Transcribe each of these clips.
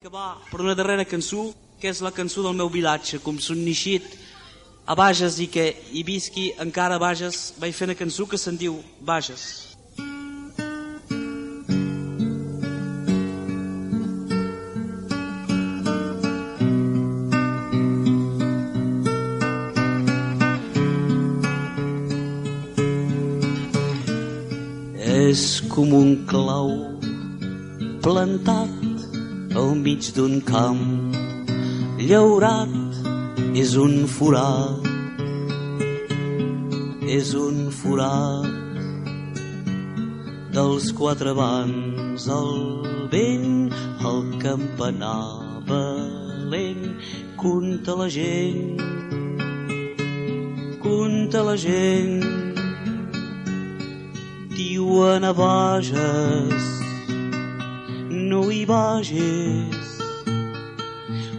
acabar per una darrera cançó, que és la cançó del meu vilatge, com són neixit a Bages i que hi visqui encara a Bages, vaig fer una cançó que se'n diu Bages. És com un clau plantat al mig d'un camp. Llaurat és un forat és un forat dels quatre vents. El vent el campanar valent conta la gent conta la gent. Diuen a Bages vages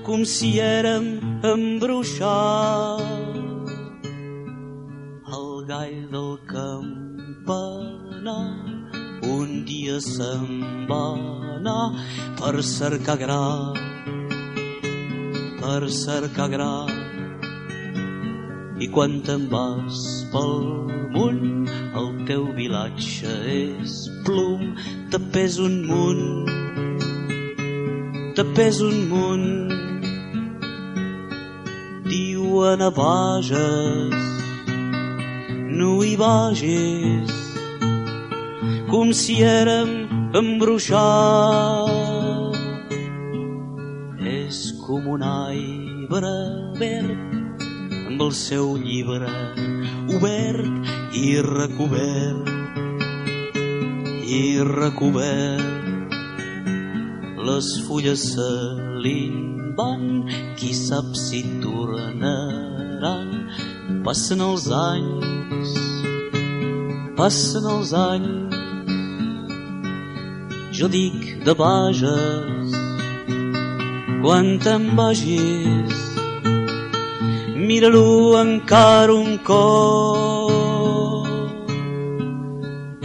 com si érem embruixats. El gall del campanar un dia se'n va anar per cercar gra per cercar gra. I quan te'n vas pel munt el teu vilatge és plom pes un munt te pes un munt. Diuen a Bages no hi vages com si érem embruixats és com un aibre verd amb el seu llibre obert i recobert i recobert les fulles se li'n van. Qui sap si tornaran passen els anys passen els anys. Jo dic de Bages quan te'n vagis mira-lo encara un cop.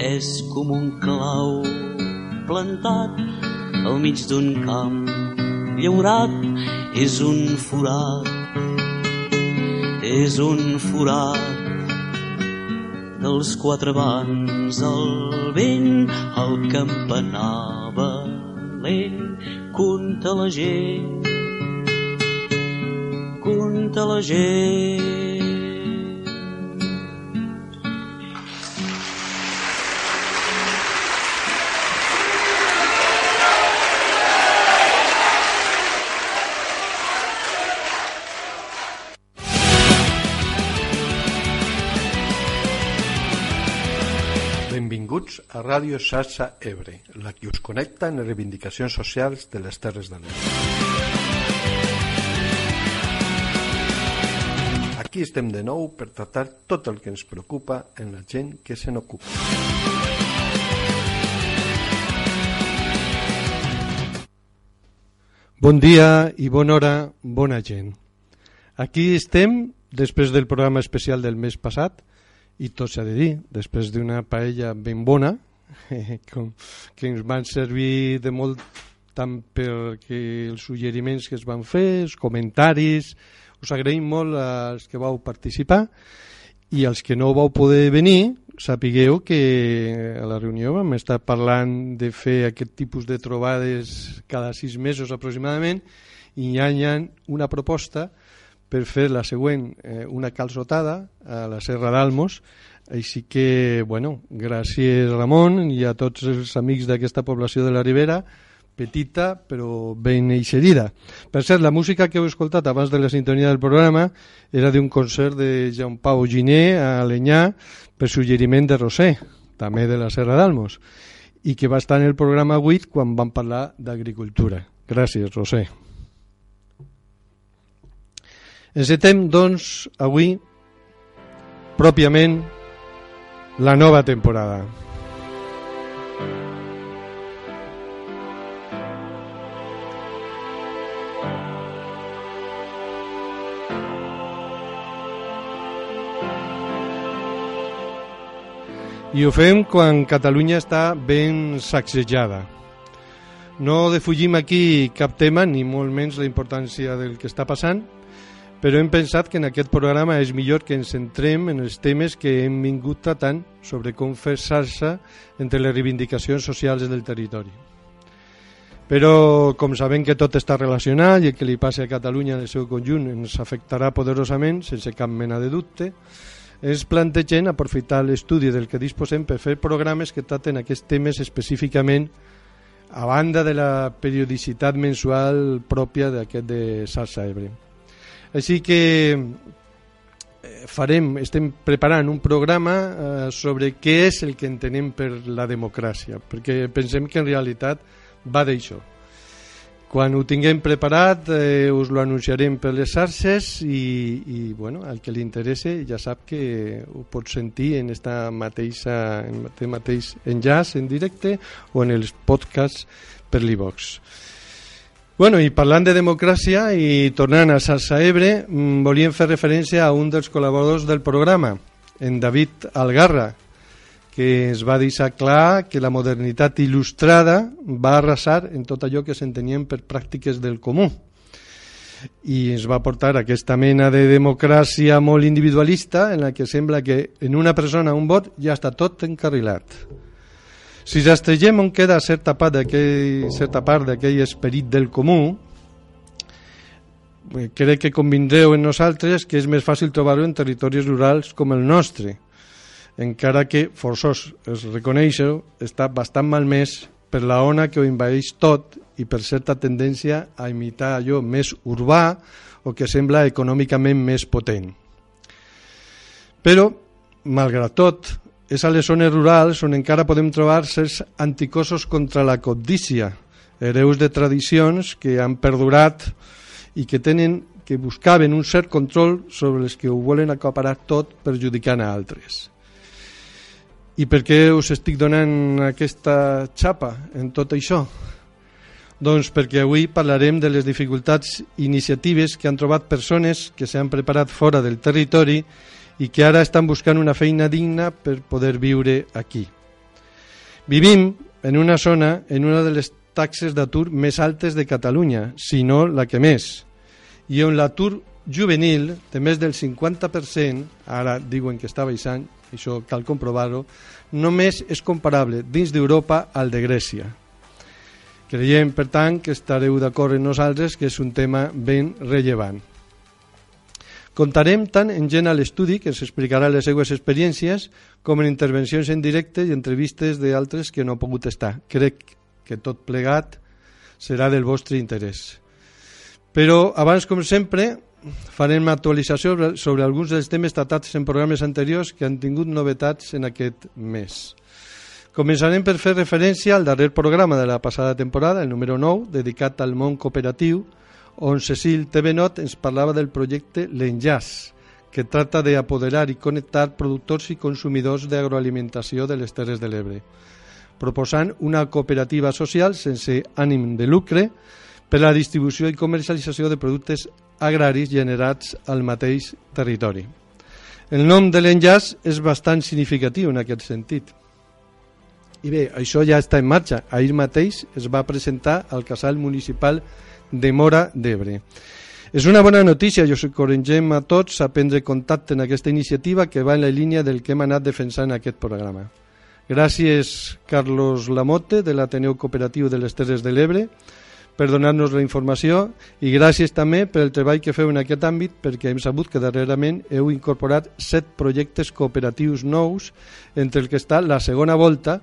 És com un clau plantat al mig d'un camp llaurat és un forat és un forat dels quatre vents el vent el campanar valent conta la gent conta la gent Benvinguts a Ràdio Xarxa Ebre, la que us connecta en les reivindicacions socials de les Terres de l'Ebre. Aquí estem de nou per tractar tot el que ens preocupa en la gent que se n'ocupa. Bon dia i bona hora, bona gent. Aquí estem, després del programa especial del mes passat, i tot s'ha de dir, després d'una paella ben bona, com, que ens van servir de molt tant perquè els suggeriments que es van fer, els comentaris, us agraïm molt als que vau participar i als que no vau poder venir, sapigueu que a la reunió vam estar parlant de fer aquest tipus de trobades cada sis mesos aproximadament i hi ha una proposta per fer la següent, eh, una calçotada a la Serra d'Almos, així que, bueno, gràcies Ramon i a tots els amics d'aquesta població de la Ribera, petita però ben eixerida. Per cert, la música que heu escoltat abans de la sintonia del programa era d'un concert de Jean Pau Giné a Alenyà per suggeriment de Rosé, també de la Serra d'Almos, i que va estar en el programa 8 quan vam parlar d'agricultura. Gràcies, Rosé. Encetem, doncs, avui, pròpiament, la nova temporada. I ho fem quan Catalunya està ben sacsejada. No defugim aquí cap tema, ni molt menys la importància del que està passant, però hem pensat que en aquest programa és millor que ens centrem en els temes que hem vingut tratant sobre com fer xarxa entre les reivindicacions socials del territori. Però, com sabem que tot està relacionat i el que li passi a Catalunya en el seu conjunt ens afectarà poderosament, sense cap mena de dubte, ens plantegem aprofitar l'estudi del que disposem per fer programes que traten aquests temes específicament a banda de la periodicitat mensual pròpia d'aquest de Sarsa Ebre. Així que eh, farem, estem preparant un programa eh, sobre què és el que entenem per la democràcia, perquè pensem que en realitat va d'això. Quan ho tinguem preparat eh, us lo anunciarem per les xarxes i, i bueno, al que li interesse ja sap que ho pot sentir en esta mateixa, en mateix enllaç en directe o en els podcasts per l'e-box. Bueno, i parlant de democràcia i tornant a Salsa Ebre, mm, volíem fer referència a un dels col·laboradors del programa, en David Algarra, que es va deixar clar que la modernitat il·lustrada va arrasar en tot allò que s'entenien per pràctiques del comú i ens va portar aquesta mena de democràcia molt individualista en la que sembla que en una persona un vot ja està tot encarrilat. Si rastregem on queda certa part certa part d'aquell esperit del comú, eh, crec que convindreu en nosaltres que és més fàcil trobar-ho en territoris rurals com el nostre, encara que, forçós es reconeixeu, està bastant malmès per la ona que ho invadeix tot i per certa tendència a imitar allò més urbà o que sembla econòmicament més potent. Però, malgrat tot, és a les zones rurals on encara podem trobar certs anticossos contra la codícia, hereus de tradicions que han perdurat i que tenen que buscaven un cert control sobre els que ho volen acaparar tot perjudicant a altres. I per què us estic donant aquesta xapa en tot això? Doncs perquè avui parlarem de les dificultats iniciatives que han trobat persones que s'han preparat fora del territori i que ara estan buscant una feina digna per poder viure aquí. Vivim en una zona en una de les taxes d'atur més altes de Catalunya, si no la que més, i on l'atur juvenil de més del 50%, ara diuen que està baixant, això cal comprovar-ho, només és comparable dins d'Europa al de Grècia. Creiem, per tant, que estareu d'acord amb nosaltres que és un tema ben rellevant. Contarem tant en gent a l'estudi, que ens explicarà les seues experiències, com en intervencions en directe i entrevistes d'altres que no han pogut estar. Crec que tot plegat serà del vostre interès. Però abans, com sempre, farem actualització sobre, sobre alguns dels temes tratats en programes anteriors que han tingut novetats en aquest mes. Començarem per fer referència al darrer programa de la passada temporada, el número 9, dedicat al món cooperatiu, on Cecil Tevenot ens parlava del projecte L'Enllaç, que tracta d'apoderar i connectar productors i consumidors d'agroalimentació de les Terres de l'Ebre, proposant una cooperativa social sense ànim de lucre per a la distribució i comercialització de productes agraris generats al mateix territori. El nom de l'enllaç és bastant significatiu en aquest sentit. I bé, això ja està en marxa. Ahir mateix es va presentar al casal municipal de Mora d'Ebre. És una bona notícia i us encoratgem a tots a prendre contacte en aquesta iniciativa que va en la línia del que hem anat defensant en aquest programa. Gràcies, Carlos Lamote, de l'Ateneu Cooperatiu de les Terres de l'Ebre, per donar-nos la informació i gràcies també per el treball que feu en aquest àmbit perquè hem sabut que darrerament heu incorporat set projectes cooperatius nous entre el que està la segona volta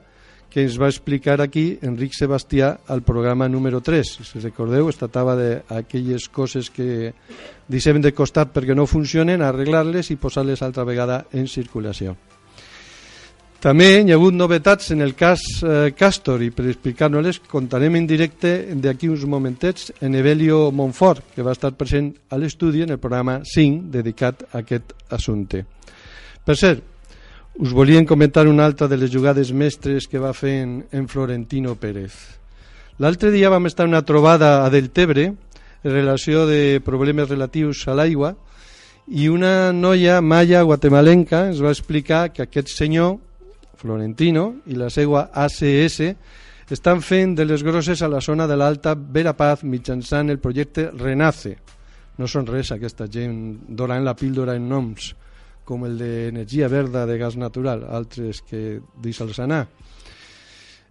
que ens va explicar aquí Enric Sebastià al programa número 3. Si recordeu, es tractava d'aquelles coses que deixem de costat perquè no funcionen, arreglar-les i posar-les altra vegada en circulació. També hi ha hagut novetats en el cas eh, Castor i per explicar-nos-les contarem en directe d'aquí uns momentets en Evelio Montfort, que va estar present a l'estudi en el programa 5 dedicat a aquest assumpte. Per cert, us volíem comentar una altra de les jugades mestres que va fer en, en Florentino Pérez. L'altre dia vam estar una trobada a Deltebre en relació de problemes relatius a l'aigua i una noia maya guatemalenca ens va explicar que aquest senyor Florentino i la seva ACS estan fent de les grosses a la zona de l'Alta Verapaz mitjançant el projecte Renace. No són res aquesta gent dorant la píldora en noms com el d'energia verda de gas natural, altres que deixa'ls anar.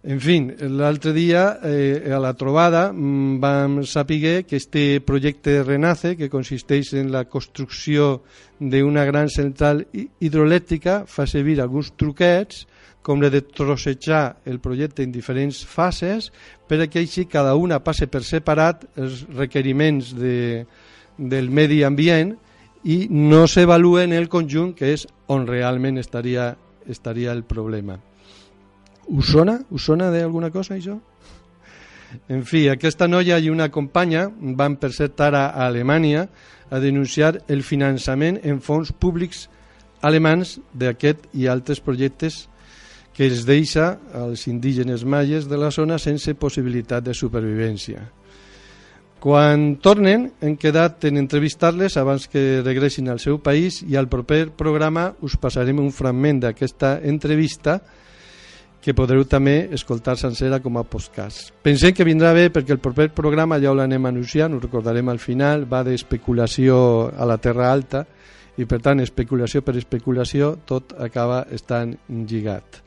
En fi, l'altre dia eh, a la trobada mm, vam saber que este projecte Renace, que consisteix en la construcció d'una gran central hidroelèctrica, fa servir alguns truquets com de trossejar el projecte en diferents fases per a que així cada una passe per separat els requeriments de, del medi ambient i no s'avalua en el conjunt que és on realment estaria, estaria el problema. Us sona? Us sona d'alguna cosa això? En fi, aquesta noia i una companya van per cert ara a Alemanya a denunciar el finançament en fons públics alemans d'aquest i altres projectes que es deixa als indígenes maies de la zona sense possibilitat de supervivència. Quan tornen, hem quedat en entrevistar-les abans que regressin al seu país i al proper programa us passarem un fragment d'aquesta entrevista que podreu també escoltar sencera com a podcast. Pensem que vindrà bé perquè el proper programa ja ho l'anem anunciant, ho recordarem al final, va d'especulació a la Terra Alta i per tant especulació per especulació tot acaba estant lligat.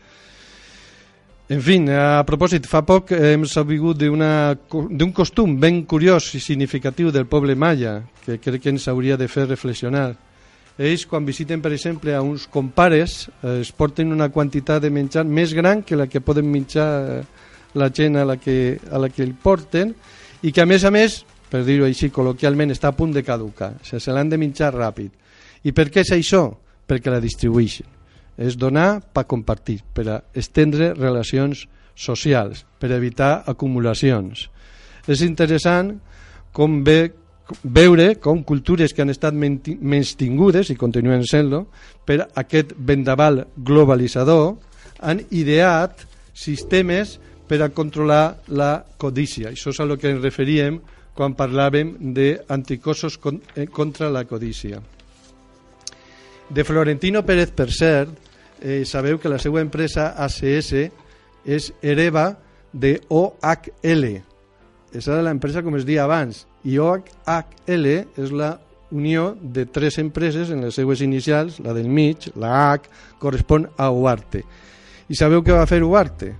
En fi, a propòsit, fa poc hem sabut d'un costum ben curiós i significatiu del poble maia, que crec que ens hauria de fer reflexionar. Ells, quan visiten, per exemple, a uns compares, eh, es porten una quantitat de menjar més gran que la que poden menjar eh, la gent a la que, a la que el porten i que, a més a més, per dir-ho així col·loquialment, està a punt de caducar. O sigui, se l'han de menjar ràpid. I per què és això? Perquè la distribueixen és donar per compartir, per estendre relacions socials, per evitar acumulacions. És interessant com ve, veure com cultures que han estat menys tingudes i continuen sent-lo per aquest vendaval globalitzador han ideat sistemes per a controlar la codícia. Això és a lo que ens referíem quan parlàvem d'anticossos eh, contra la codícia. De Florentino Pérez, per cert, eh, sabeu que la seva empresa ACS és hereva de OHL. Esa era l'empresa com es dia abans. I OHL és la unió de tres empreses en les seues inicials, la del mig, la H, correspon a Uarte. I sabeu què va fer Uarte?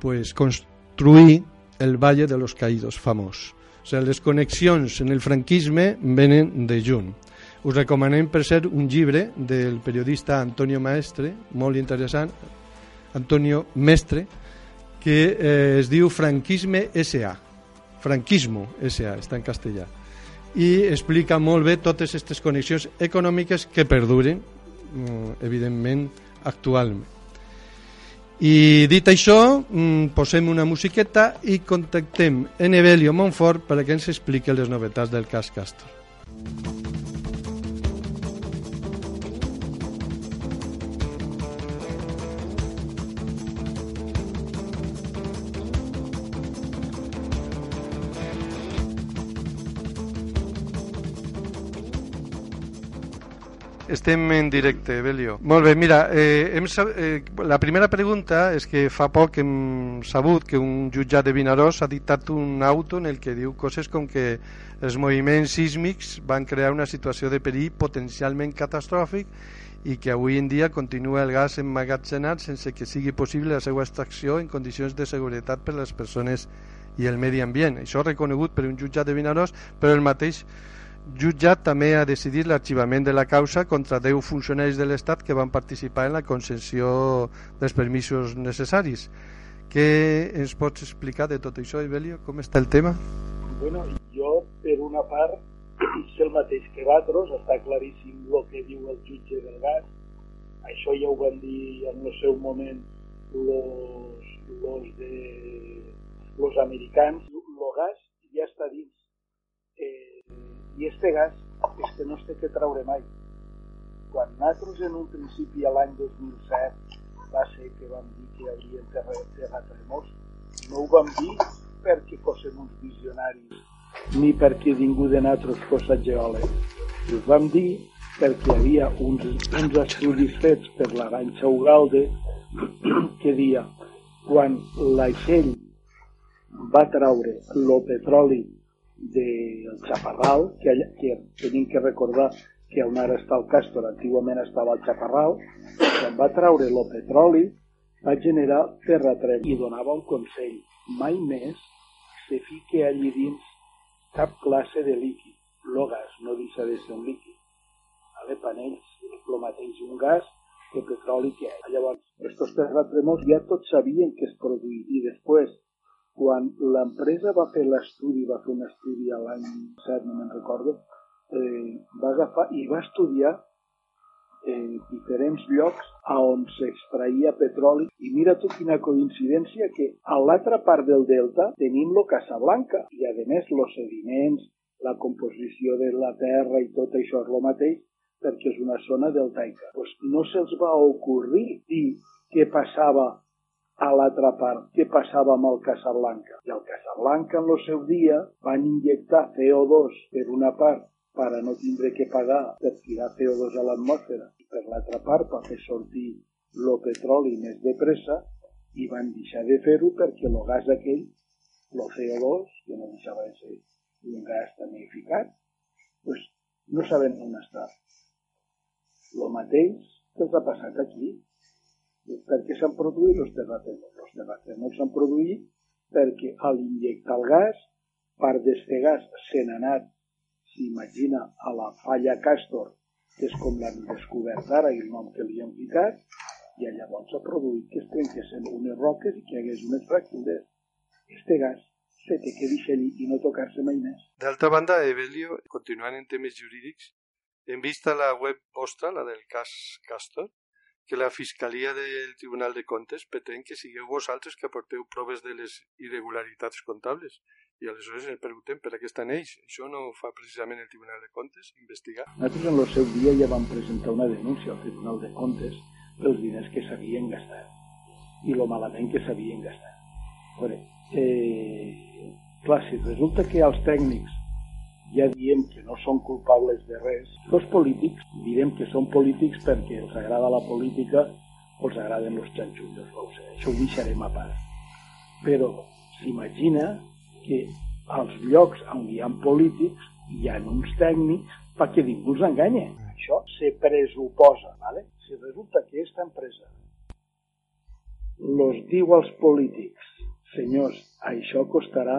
Pues construir el Valle de los Caídos famós. O sigui, les connexions en el franquisme venen de junt. Us recomanem, per ser un llibre del periodista Antonio Maestre, molt interessant, Antonio Mestre, que eh, es diu Franquisme S.A. Franquismo S.A., està en castellà. I explica molt bé totes aquestes connexions econòmiques que perduren, mm, evidentment, actualment. I dit això, mm, posem una musiqueta i contactem en Evelio Montfort per que ens expliqui les novetats del cas Castor. Estem en directe, Belio. Molt bé, mira, eh, hem, eh, la primera pregunta és que fa poc hem sabut que un jutjat de Vinaròs ha dictat un auto en el que diu coses com que els moviments sísmics van crear una situació de perill potencialment catastròfic i que avui en dia continua el gas emmagatzenat sense que sigui possible la seva extracció en condicions de seguretat per a les persones i el medi ambient. Això reconegut per un jutjat de Vinaròs, però el mateix jutjat també ha decidit l'arxivament de la causa contra 10 funcionaris de l'Estat que van participar en la concessió dels permisos necessaris. Què ens pots explicar de tot això, Ibelio? Com està el tema? Bueno, jo, per una part, sé el mateix que Batros, està claríssim el que diu el jutge del gas. Això ja ho van dir en el seu moment los, de, americans. El gas ja està dins. I este gas és que no es té que traure mai. Quan nosaltres en un principi a l'any 2007 va ser que vam dir que haurien terratrèmols, no ho vam dir perquè fossin uns visionaris ni perquè ningú de nosaltres fos geòleg. Ho vam dir perquè hi havia uns, uns estudis fets per l'Aranxa Ugalde que dia quan l'aixell va traure el petroli del Chaparral, que, allà, que tenim que recordar que on ara està el Castor, antigament estava el Chaparral, quan va traure el petroli, va generar terratrem i donava un consell. Mai més se fique allí dins cap classe de líquid. El gas no deixa de ser un líquid. Vale? Panells, el mateix un gas que petroli que hi ha. Llavors, aquests terratrèmols ja tots sabien que es produïa i després, quan l'empresa va fer l'estudi, va fer un estudi a l'any 7, no me'n recordo, eh, va agafar i va estudiar en diferents llocs a on s'extraïa petroli. I mira tu quina coincidència que a l'altra part del delta tenim lo Casablanca. I a més los sediments, la composició de la terra i tot això és el mateix perquè és una zona deltaica. Pues no se'ls va ocorrir dir què passava a l'altra part, què passava amb el Casablanca. I el Casablanca en el seu dia van injectar CO2 per una part per a no tindre que pagar per tirar CO2 a l'atmosfera i per l'altra part per fer sortir el petroli més de pressa i van deixar de fer-ho perquè el gas aquell, el CO2, que no deixava de ser un gas tamificat, pues, no saben on està. El mateix que ha passat aquí. Per què s'han produït els terratrèmols? Els terratrèmols s'han produït perquè a l'injectar el gas, part d'este gas se n'ha anat, s'imagina, a la falla Castor, que és com l'han descobert ara i el nom que li han ficat, i llavors s'ha produït que es trenquessin unes roques i que hi hagués unes fractures. Este gas se té que deixar i no tocar-se mai més. D'altra banda, Evelio, continuant en temes jurídics, en vista la web vostra, la del cas Castor, que la Fiscalia del Tribunal de Comptes pretén que sigueu vosaltres que aporteu proves de les irregularitats comptables. I aleshores ens preguntem per què estan ells. Això no fa precisament el Tribunal de Comptes, investigar. Nosaltres en el seu dia ja vam presentar una denúncia al Tribunal de Comptes pels diners que s'havien gastat i lo malament que s'havien gastat. Veure, eh, clar, si resulta que els tècnics ja diem que no són culpables de res. Els polítics direm que són polítics perquè els agrada la política o els agraden els xanxullos, no sé, això ho deixarem a part. Però s'imagina que als llocs on hi ha polítics hi ha uns tècnics perquè ningú els enganya. Això se presuposa, ¿vale? Si resulta que aquesta empresa los diu als polítics, senyors, això costarà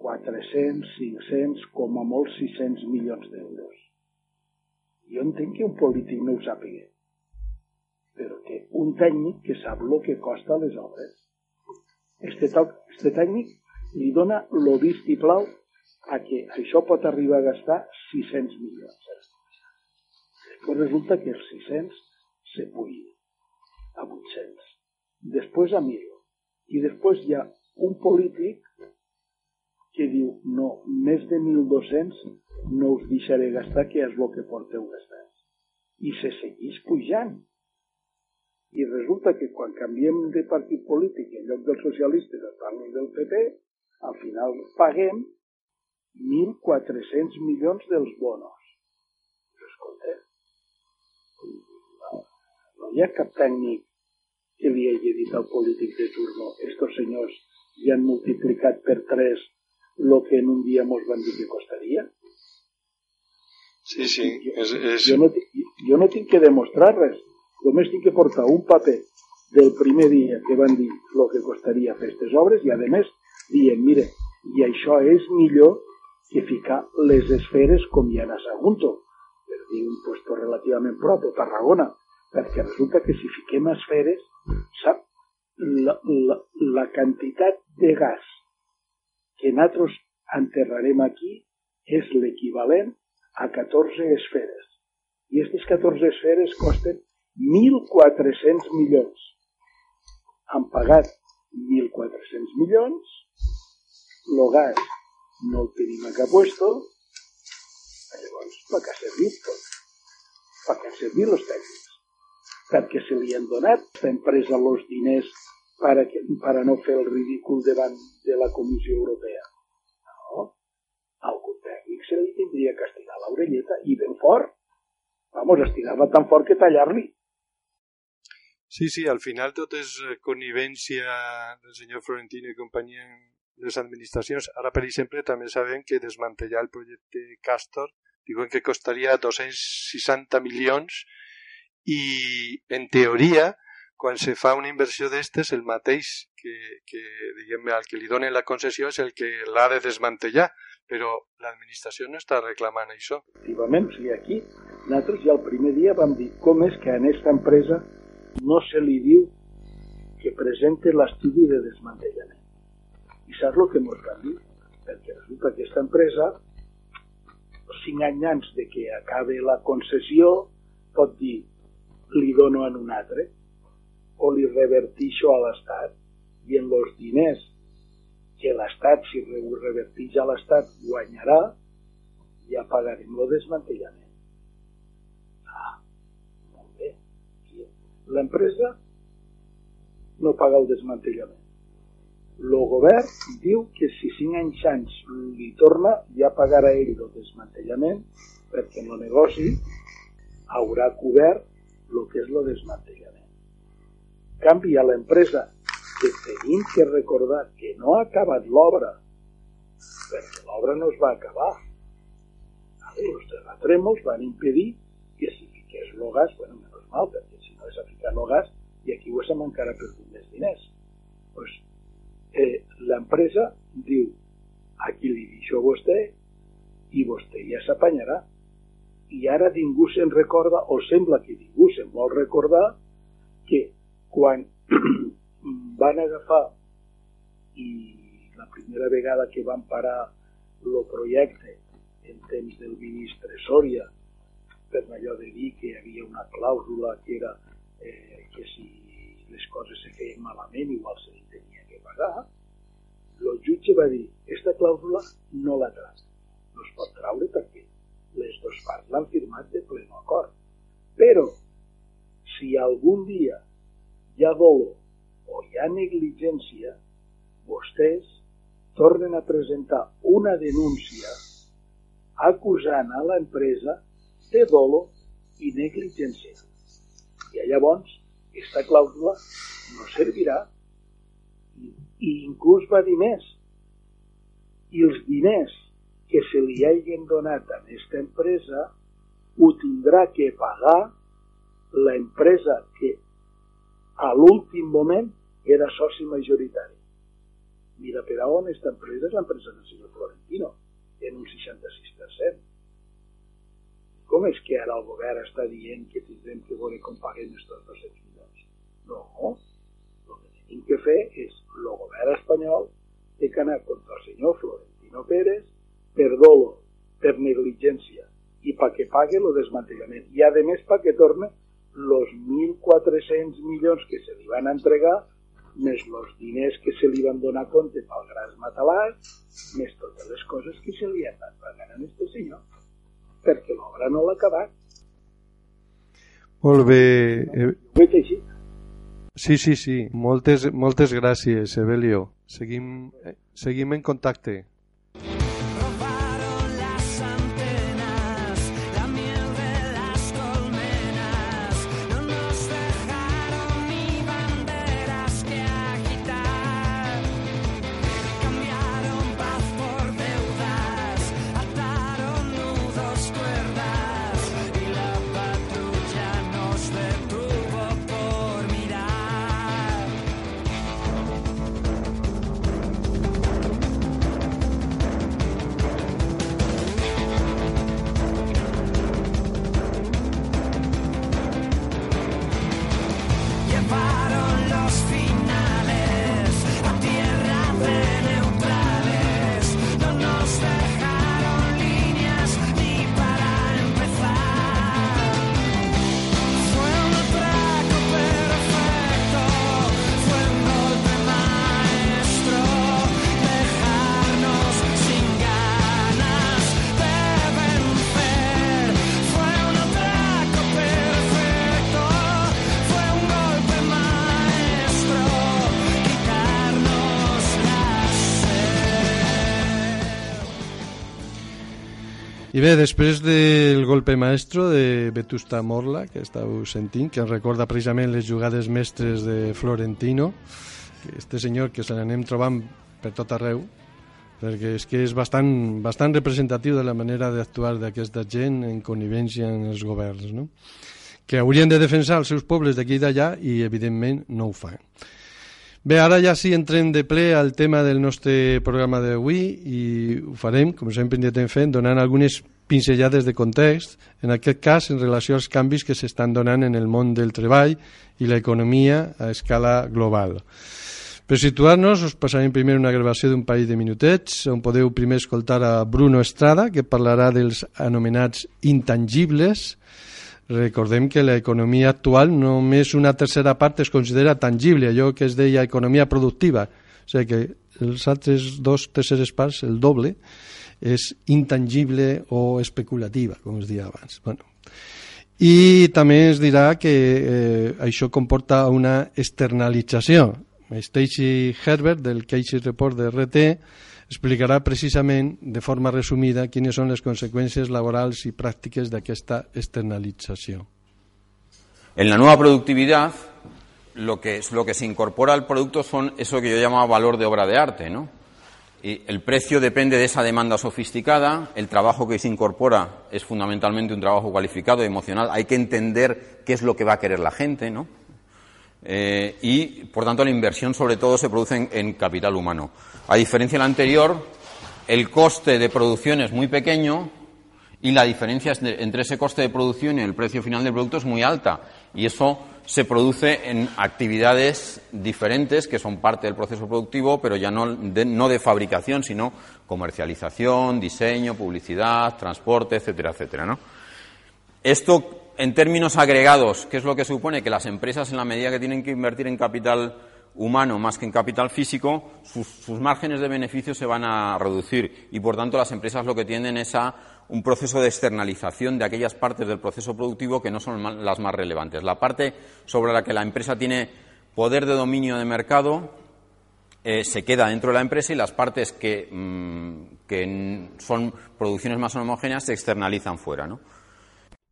400, 500, com a molt 600 milions d'euros. Jo entenc que un polític no ho sàpiga, però que un tècnic que sap el que costa les obres. Este, este tècnic li dona lo vistiplau a que això pot arribar a gastar 600 milions. Després resulta que els 600 se pugen a 800, després a 1.000, i després hi ha un polític que diu, no, més de 1.200 no us deixaré gastar, que és el que porteu gastat. I se segueix pujant. I resulta que quan canviem de partit polític en lloc dels socialistes a parlar del PP, al final paguem 1.400 milions dels bonos. Però escolta, no hi ha cap tècnic que li hagi dit al polític de turno estos senyors ja han multiplicat per 3 lo que en un dia mos van dir que costaria. Sí, sí. És, és... Jo, no, jo no tinc que demostrar res. Només tinc que portar un paper del primer dia que van dir el que costaria fer aquestes obres i, a més, dient, mire, i això és millor que ficar les esferes com hi ha a Sagunto, per dir un puesto relativament prop, a Tarragona, perquè resulta que si fiquem esferes, sap, la, la, la quantitat de gas que nosaltres enterrarem aquí és l'equivalent a 14 esferes. I aquestes 14 esferes costen 1.400 milions. Han pagat 1.400 milions, el gas no el tenim a cap puesto, llavors, per què ha servit tot? Per què han servit els tècnics? Perquè se li han donat a empresa els diners para, que, para no fer el ridícul davant de la Comissió Europea. No, algun tècnic se li tindria que estirar l'orelleta i ben fort. Vamos, estirar-la tan fort que tallar-li. Sí, sí, al final tot és connivència del senyor Florentino i companyia les administracions. Ara, per exemple, també sabem que desmantellar el projecte Castor diuen que costaria 260 milions i, en teoria, quan se fa una inversió d'estes, el mateix que, que diguem, al que li donen la concessió és el que l'ha de desmantellar, però l'administració no està reclamant això. Efectivament, o sigui, aquí nosaltres ja el primer dia vam dir com és que a aquesta empresa no se li diu que presente l'estudi de desmantellament. I saps el que ens van dir? Perquè resulta que aquesta empresa, cinc anys abans de que acabe la concessió, pot dir li dono en un altre o li revertixo a l'Estat i en els diners que l'Estat, si ho revertix a l'Estat, guanyarà, ja pagarem el desmantellament. Ah, molt bé. L'empresa no paga el desmantellament. El govern diu que si 5 anys anys li torna, ja pagarà ell el desmantellament perquè en el negoci haurà cobert el que és el desmantellament. Canvi, a l'empresa que tenim que recordar que no ha acabat l'obra, perquè l'obra no es va acabar. Els terratrèmols van impedir que si fiqués el gas, bueno, menys mal, perquè si no és a ficar el gas, i aquí ho hem encara perdut més diners. Pues, eh, L'empresa diu aquí li deixo a vostè i vostè ja s'apanyarà. I ara ningú se'n recorda, o sembla que ningú se'n vol recordar, que quan van agafar i la primera vegada que van parar el projecte en temps del ministre Sòria per allò de dir que hi havia una clàusula que era eh, que si les coses se feien malament igual se li tenia que pagar, el jutge va dir aquesta clàusula no la tracta, no es pot traure perquè les dues parts l'han firmat de pleno acord. Però, si algun dia hi ha dolor o hi ha negligència, vostès tornen a presentar una denúncia acusant a l'empresa de dolo i negligència. I llavors, aquesta clàusula no servirà i inclús va dir més. I els diners que se li hagin donat a aquesta empresa ho tindrà que pagar l'empresa que a l'últim moment era soci majoritari. Mira per on aquesta empresa és l'empresa del senyor Florentino, en un 66%. Com és que ara el govern està dient que tindrem que veure com paguem aquests 200 milions? No, el que tenim que fer és el govern espanyol té que anar contra el senyor Florentino Pérez per dolo, per negligència i perquè pague el desmantellament. I a més perquè torne els 1.400 milions que se li van entregar més els diners que se li van donar compte pel gras matalàs, més totes les coses que se li han anat pagant a aquest senyor, perquè l'obra no l'ha acabat. Molt bé. Eh... Veig així. Sí, sí, sí. Moltes, moltes gràcies, Evelio. Seguim, eh, seguim en contacte. Bé, després del golpe maestro de Vetusta Morla, que estàu sentint, que ens recorda precisament les jugades mestres de Florentino, que este senyor que se l'anem trobant per tot arreu, perquè és que és bastant, bastant representatiu de la manera d'actuar d'aquesta gent en connivència en els governs, no? que haurien de defensar els seus pobles d'aquí i d'allà i evidentment no ho fan. Bé, ara ja sí entrem de ple al tema del nostre programa d'avui i ho farem, com sempre intentem fer, donant algunes pinzellades de context, en aquest cas en relació als canvis que s'estan donant en el món del treball i l'economia a escala global. Per situar-nos, us passarem primer una gravació d'un parell de minutets, on podeu primer escoltar a Bruno Estrada, que parlarà dels anomenats intangibles, Recordem que l'economia actual només una tercera part es considera tangible, allò que es deia economia productiva. O sigui que els altres dos terceres parts, el doble, és intangible o especulativa, com es deia abans. Bueno. I també es dirà que eh, això comporta una externalització. Stacey Herbert, del Casey Report de RT, explicarà precisament, de forma resumida, quines són les conseqüències laborals y prácticas de esta externalització. En la nueva productividad, lo que, lo que se incorpora al producto son eso que yo llamaba valor de obra de arte, ¿no? El precio depende de esa demanda sofisticada, el trabajo que se incorpora es fundamentalmente un trabajo cualificado y emocional, hay que entender qué es lo que va a querer la gente, ¿no? Eh, y, por tanto, la inversión sobre todo se produce en, capital humano. A diferencia de la anterior, el coste de producción es muy pequeño y la diferencia entre ese coste de producción y el precio final del producto es muy alta. Y eso se produce en actividades diferentes que son parte del proceso productivo, pero ya no de, fabricación, sino comercialización, diseño, publicidad, transporte, etcétera, etcétera. Esto en términos agregados, ¿qué es lo que supone? Que las empresas, en la medida que tienen que invertir en capital humano más que en capital físico, sus, márgenes de beneficio se van a reducir y, por tanto, las empresas lo que tienden es a un proceso de externalización de aquellas partes del proceso productivo que no son las más relevantes. La parte sobre la que la empresa tiene poder de dominio de mercado eh, se queda dentro de la empresa y las partes que, mm, que son producciones más homogéneas se externalizan fuera. ¿no?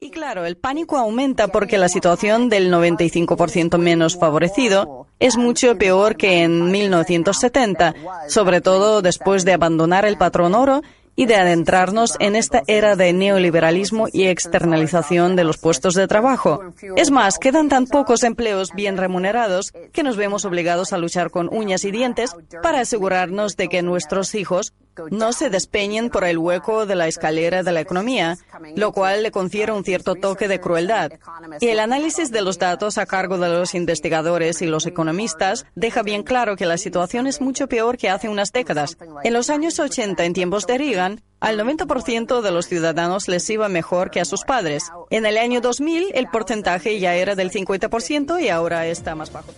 Y claro, el pánico aumenta porque la situación del 95% menos favorecido es mucho peor que en 1970, sobre todo después de abandonar el patrón oro y de adentrarnos en esta era de neoliberalismo y externalización de los puestos de trabajo. Es más, quedan tan pocos empleos bien remunerados que nos vemos obligados a luchar con uñas y dientes para asegurarnos de que nuestros hijos no se despeñen por el hueco de la escalera de la economía, lo cual le confiere un cierto toque de crueldad. Y el análisis de los datos a cargo de los investigadores y los economistas deja bien claro que la situación es mucho peor que hace unas décadas. En los años 80, en tiempos de Reagan, al 90% de los ciudadanos les iba mejor que a sus padres. En el año 2000, el porcentaje ya era del 50% y ahora está más bajo.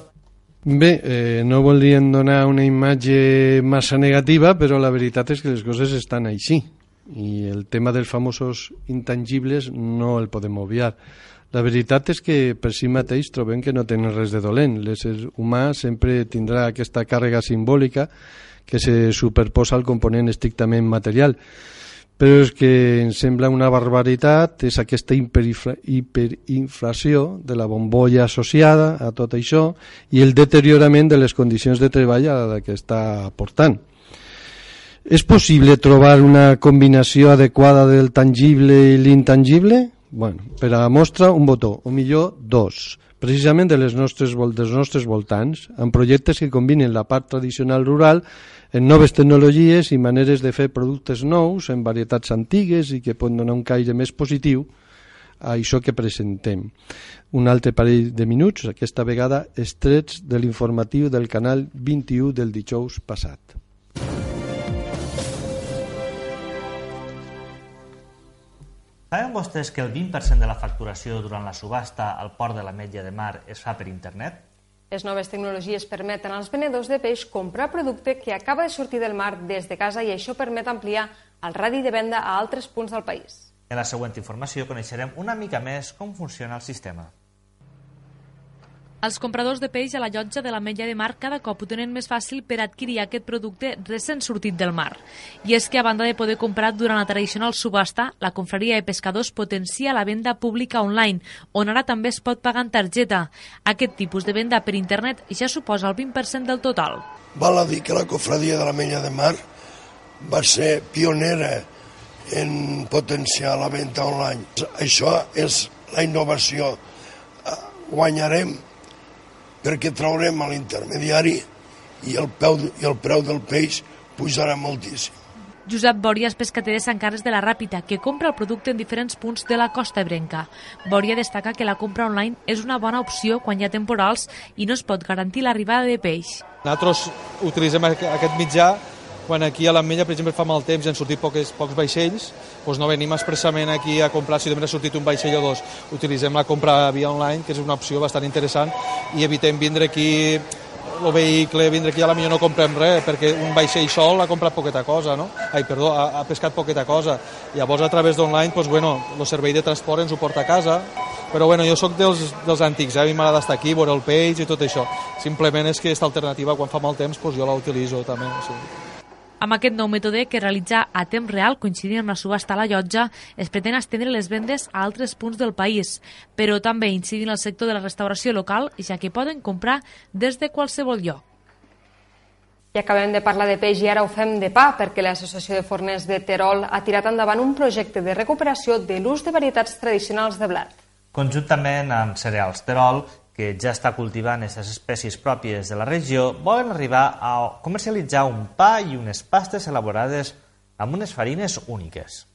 Bé, eh, no voldrien donar una imatge massa negativa, però la veritat és que les coses estan així. I el tema dels famosos intangibles no el podem obviar. La veritat és que per si mateix trobem que no tenen res de dolent. L'ésser humà sempre tindrà aquesta càrrega simbòlica que se superposa al component estrictament material però és que em sembla una barbaritat és aquesta hiperinflació de la bombolla associada a tot això i el deteriorament de les condicions de treball a la que està portant. És possible trobar una combinació adequada del tangible i l'intangible? Bueno, per a la mostra, un botó, o millor, dos, precisament de les nostres, dels nostres voltants, amb projectes que combinen la part tradicional rural en noves tecnologies i maneres de fer productes nous en varietats antigues i que poden donar un caire més positiu a això que presentem. Un altre parell de minuts, aquesta vegada estrets de l'informatiu del canal 21 del dijous passat. Saben vostès que el 20% de la facturació durant la subhasta al port de la Metlla de Mar es fa per internet? Les noves tecnologies permeten als venedors de peix comprar producte que acaba de sortir del mar des de casa i això permet ampliar el radi de venda a altres punts del país. En la següent informació coneixerem una mica més com funciona el sistema. Els compradors de peix a la llotja de la Mella de Mar cada cop ho tenen més fàcil per adquirir aquest producte recent sortit del mar. I és que, a banda de poder comprar durant la tradicional subhasta, la confraria de pescadors potencia la venda pública online, on ara també es pot pagar en targeta. Aquest tipus de venda per internet ja suposa el 20% del total. Val a dir que la confraria de la Mella de Mar va ser pionera en potenciar la venda online. Això és la innovació. Guanyarem perquè traurem a l'intermediari i el, peu, i el preu del peix pujarà moltíssim. Josep Bòria és pescater de Sant Carles de la Ràpita, que compra el producte en diferents punts de la costa ebrenca. Bòria destaca que la compra online és una bona opció quan hi ha temporals i no es pot garantir l'arribada de peix. Nosaltres utilitzem aquest mitjà quan aquí a l'Ametlla, per exemple, fa mal temps i han sortit pocs, pocs vaixells, doncs no venim expressament aquí a comprar si només ha sortit un vaixell o dos. Utilitzem la compra via online, que és una opció bastant interessant, i evitem vindre aquí el vehicle, vindre aquí a la millor no comprem res, perquè un vaixell sol ha comprat poqueta cosa, no? Ai, perdó, ha, ha pescat poqueta cosa. Llavors, a través d'online, doncs, bueno, el servei de transport ens ho porta a casa, però bueno, jo sóc dels, dels antics, eh? a mi m'agrada estar aquí, veure el peix i tot això. Simplement és que aquesta alternativa, quan fa mal temps, doncs jo la utilitzo també. Sí. Amb aquest nou mètode que realitza a temps real, coincidint amb la subhasta a la llotja, es pretén estendre les vendes a altres punts del país, però també incidir en el sector de la restauració local, ja que poden comprar des de qualsevol lloc. I acabem de parlar de peix i ara ho fem de pa perquè l'Associació de Forners de Terol ha tirat endavant un projecte de recuperació de l'ús de varietats tradicionals de blat. Conjuntament amb Cereals Terol que ja està cultivant aquestes espècies pròpies de la regió, volen arribar a comercialitzar un pa i unes pastes elaborades amb unes farines úniques.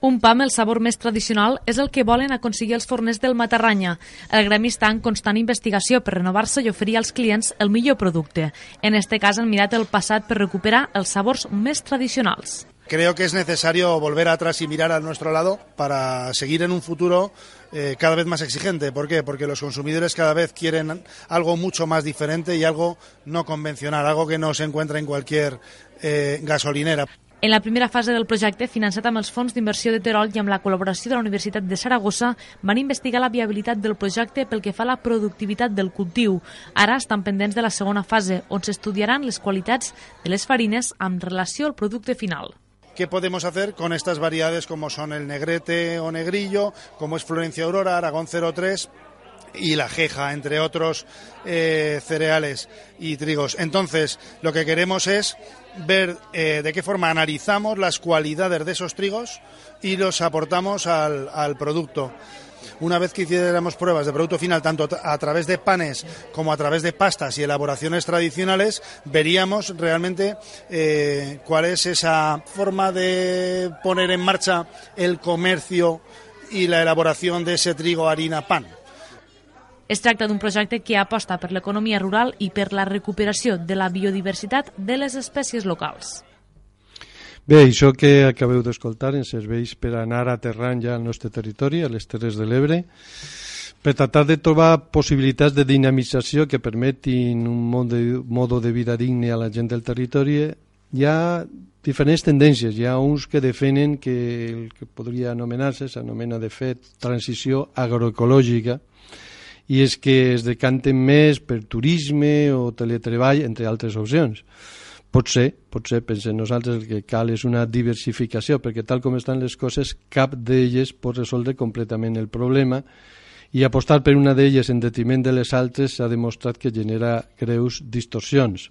Un pa amb el sabor més tradicional és el que volen aconseguir els forners del Matarranya. El gremi està en constant investigació per renovar-se i oferir als clients el millor producte. En este cas han mirat el passat per recuperar els sabors més tradicionals. Creo que es necesario volver atrás y mirar a nuestro lado para seguir en un futuro eh, cada vez más exigente. ¿Por qué? Porque los consumidores cada vez quieren algo mucho más diferente y algo no convencional, algo que no se encuentra en cualquier eh, gasolinera. En la primera fase del projecte, finançat amb els fons d'inversió de Terol i amb la col·laboració de la Universitat de Saragossa, van investigar la viabilitat del projecte pel que fa a la productivitat del cultiu. Ara estan pendents de la segona fase, on s'estudiaran les qualitats de les farines amb relació al producte final. Qué podemos hacer con estas variedades como son el negrete o negrillo, como es Florencia Aurora, Aragón 03 y la jeja, entre otros eh, cereales y trigos. Entonces, lo que queremos es ver eh, de qué forma analizamos las cualidades de esos trigos y los aportamos al, al producto una vez que hiciéramos pruebas de producto final, tanto a través de panes como a través de pastas y elaboraciones tradicionales, veríamos realmente eh, cuál es esa forma de poner en marcha el comercio y la elaboración de ese trigo, harina, pan. Es tracta d'un projecte que aposta per l'economia rural i per la recuperació de la biodiversitat de les espècies locals. Bé, això que acabeu d'escoltar ens serveix per anar aterrant ja al nostre territori, a les Terres de l'Ebre, per tractar de trobar possibilitats de dinamització que permetin un mode, de vida digne a la gent del territori. Hi ha diferents tendències. Hi ha uns que defenen que el que podria anomenar-se, s'anomena de fet transició agroecològica, i és que es decanten més per turisme o teletreball, entre altres opcions. Potser, potser, pensem nosaltres, el que cal és una diversificació, perquè tal com estan les coses, cap d'elles pot resoldre completament el problema i apostar per una d'elles en detriment de les altres s'ha demostrat que genera greus distorsions.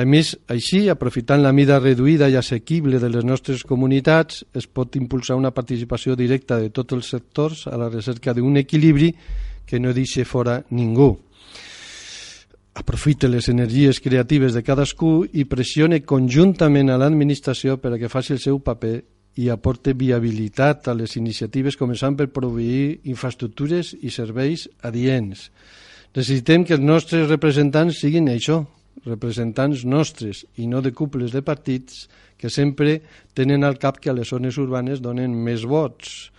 A més, així, aprofitant la mida reduïda i assequible de les nostres comunitats, es pot impulsar una participació directa de tots els sectors a la recerca d'un equilibri que no deixi fora ningú aprofite les energies creatives de cadascú i pressione conjuntament a l'administració per a que faci el seu paper i aporte viabilitat a les iniciatives començant per proveir infraestructures i serveis adients. Necessitem que els nostres representants siguin això, representants nostres i no de cúpules de partits que sempre tenen al cap que a les zones urbanes donen més vots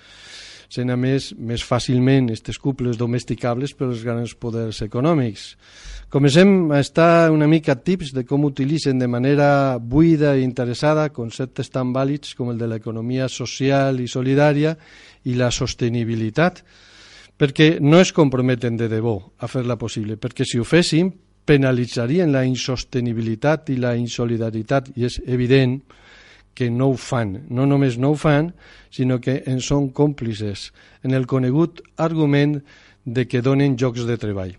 sent a més més fàcilment aquestes cúpules domesticables per als grans poders econòmics. Comencem a estar una mica tips de com utilitzen de manera buida i interessada conceptes tan vàlids com el de l'economia social i solidària i la sostenibilitat. perquè no es comprometen de debò a fer-la possible, perquè si ho fessin penalitzarien la insostenibilitat i la insolidaritat, i és evident que no ho fan. No només no ho fan, sinó que en són còmplices en el conegut argument de que donen jocs de treball.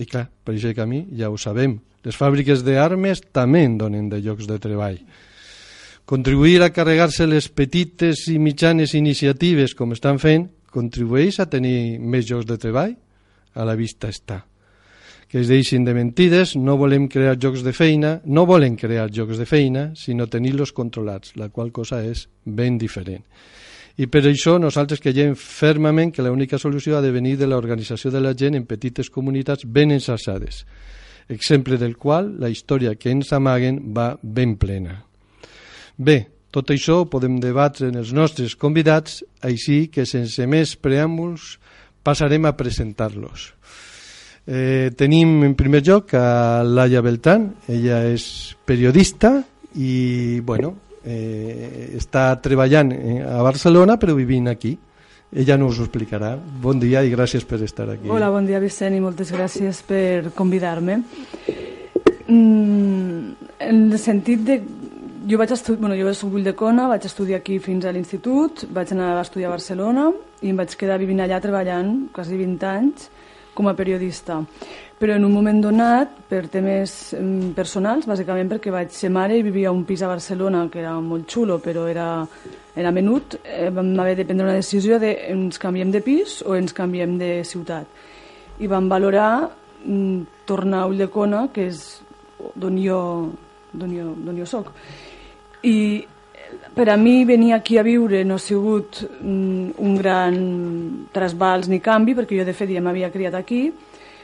I clar, per aquest camí ja ho sabem. Les fàbriques d'armes també en donen de llocs de treball. Contribuir a carregar-se les petites i mitjanes iniciatives com estan fent contribueix a tenir més llocs de treball? A la vista està. Que es deixin de mentides, no volem crear jocs de feina, no volen crear jocs de feina, sinó tenir-los controlats, la qual cosa és ben diferent. I per això nosaltres creiem fermament que l'única solució ha de venir de l'organització de la gent en petites comunitats ben ensassades, exemple del qual la història que ens amaguen va ben plena. Bé, tot això ho podem debatre en els nostres convidats, així que sense més preàmbuls passarem a presentar-los. Eh, tenim en primer lloc a Laia Beltrán, ella és periodista i bueno, eh, està treballant eh, a Barcelona però vivint aquí. Ella nos ho explicarà. Bon dia i gràcies per estar aquí. Hola, bon dia Vicent i moltes gràcies per convidar-me. Mm, en el sentit de... Jo vaig estudiar, bueno, jo soc Cona, vaig estudiar aquí fins a l'institut, vaig anar a estudiar a Barcelona i em vaig quedar vivint allà treballant quasi 20 anys com a periodista. Però en un moment donat, per temes mm, personals, bàsicament perquè vaig ser mare i vivia un pis a Barcelona que era molt xulo, però era, era menut, eh, vam haver de prendre una decisió de ens canviem de pis o ens canviem de ciutat. I vam valorar mm, tornar a Ulldecona, que és d'on jo, jo, jo soc. I per a mi venir aquí a viure no ha sigut mm, un gran trasbals ni canvi, perquè jo de fet ja m'havia criat aquí,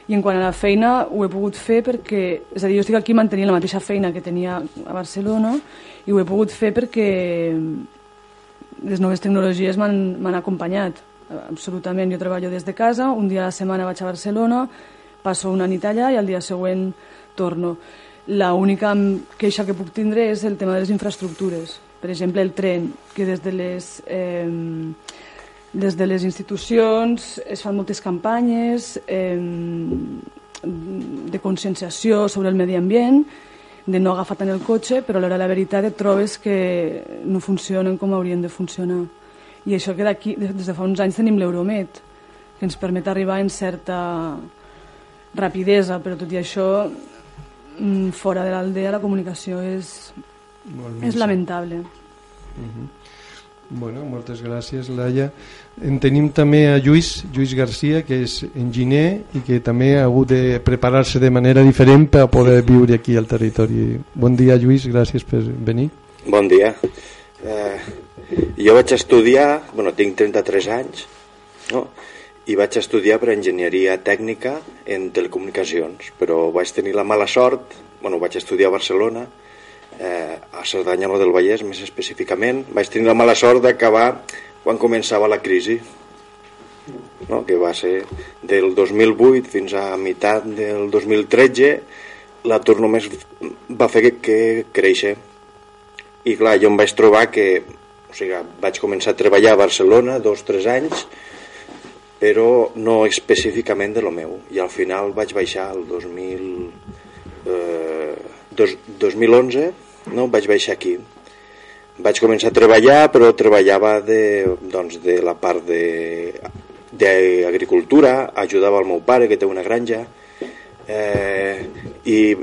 i en quant a la feina ho he pogut fer perquè, és a dir, jo estic aquí mantenint la mateixa feina que tenia a Barcelona i ho he pogut fer perquè les noves tecnologies m'han acompanyat absolutament. Jo treballo des de casa, un dia a la setmana vaig a Barcelona, passo una nit allà i al dia següent torno. La única queixa que puc tindre és el tema de les infraestructures per exemple, el tren, que des de les, eh, des de les institucions es fan moltes campanyes eh, de conscienciació sobre el medi ambient, de no agafar tant el cotxe, però a l'hora la veritat et trobes que no funcionen com haurien de funcionar. I això que d'aquí, des de fa uns anys tenim l'Euromet, que ens permet arribar en certa rapidesa, però tot i això, mm, fora de l'aldea la comunicació és és lamentable. Uh -huh. Bueno, moltes gràcies, Laia. En tenim també a Lluís, Lluís Garcia, que és enginyer i que també ha hagut de preparar-se de manera diferent per poder viure aquí al territori. Bon dia, Lluís, gràcies per venir. Bon dia. Eh, jo vaig estudiar, bueno, tinc 33 anys, no? i vaig estudiar per enginyeria tècnica en telecomunicacions, però vaig tenir la mala sort, bueno, vaig estudiar a Barcelona, eh, a Cerdanyana del Vallès més específicament vaig tenir la mala sort d'acabar quan començava la crisi no? que va ser del 2008 fins a meitat del 2013 l'atur només va fer que, que créixer i clar, jo em vaig trobar que o sigui, vaig començar a treballar a Barcelona dos o tres anys però no específicament de lo meu i al final vaig baixar el 2000 eh, dos, 2011 no, vaig baixar aquí. Vaig començar a treballar però treballava de, doncs, de la part d'agricultura ajudava el meu pare que té una granja eh, i,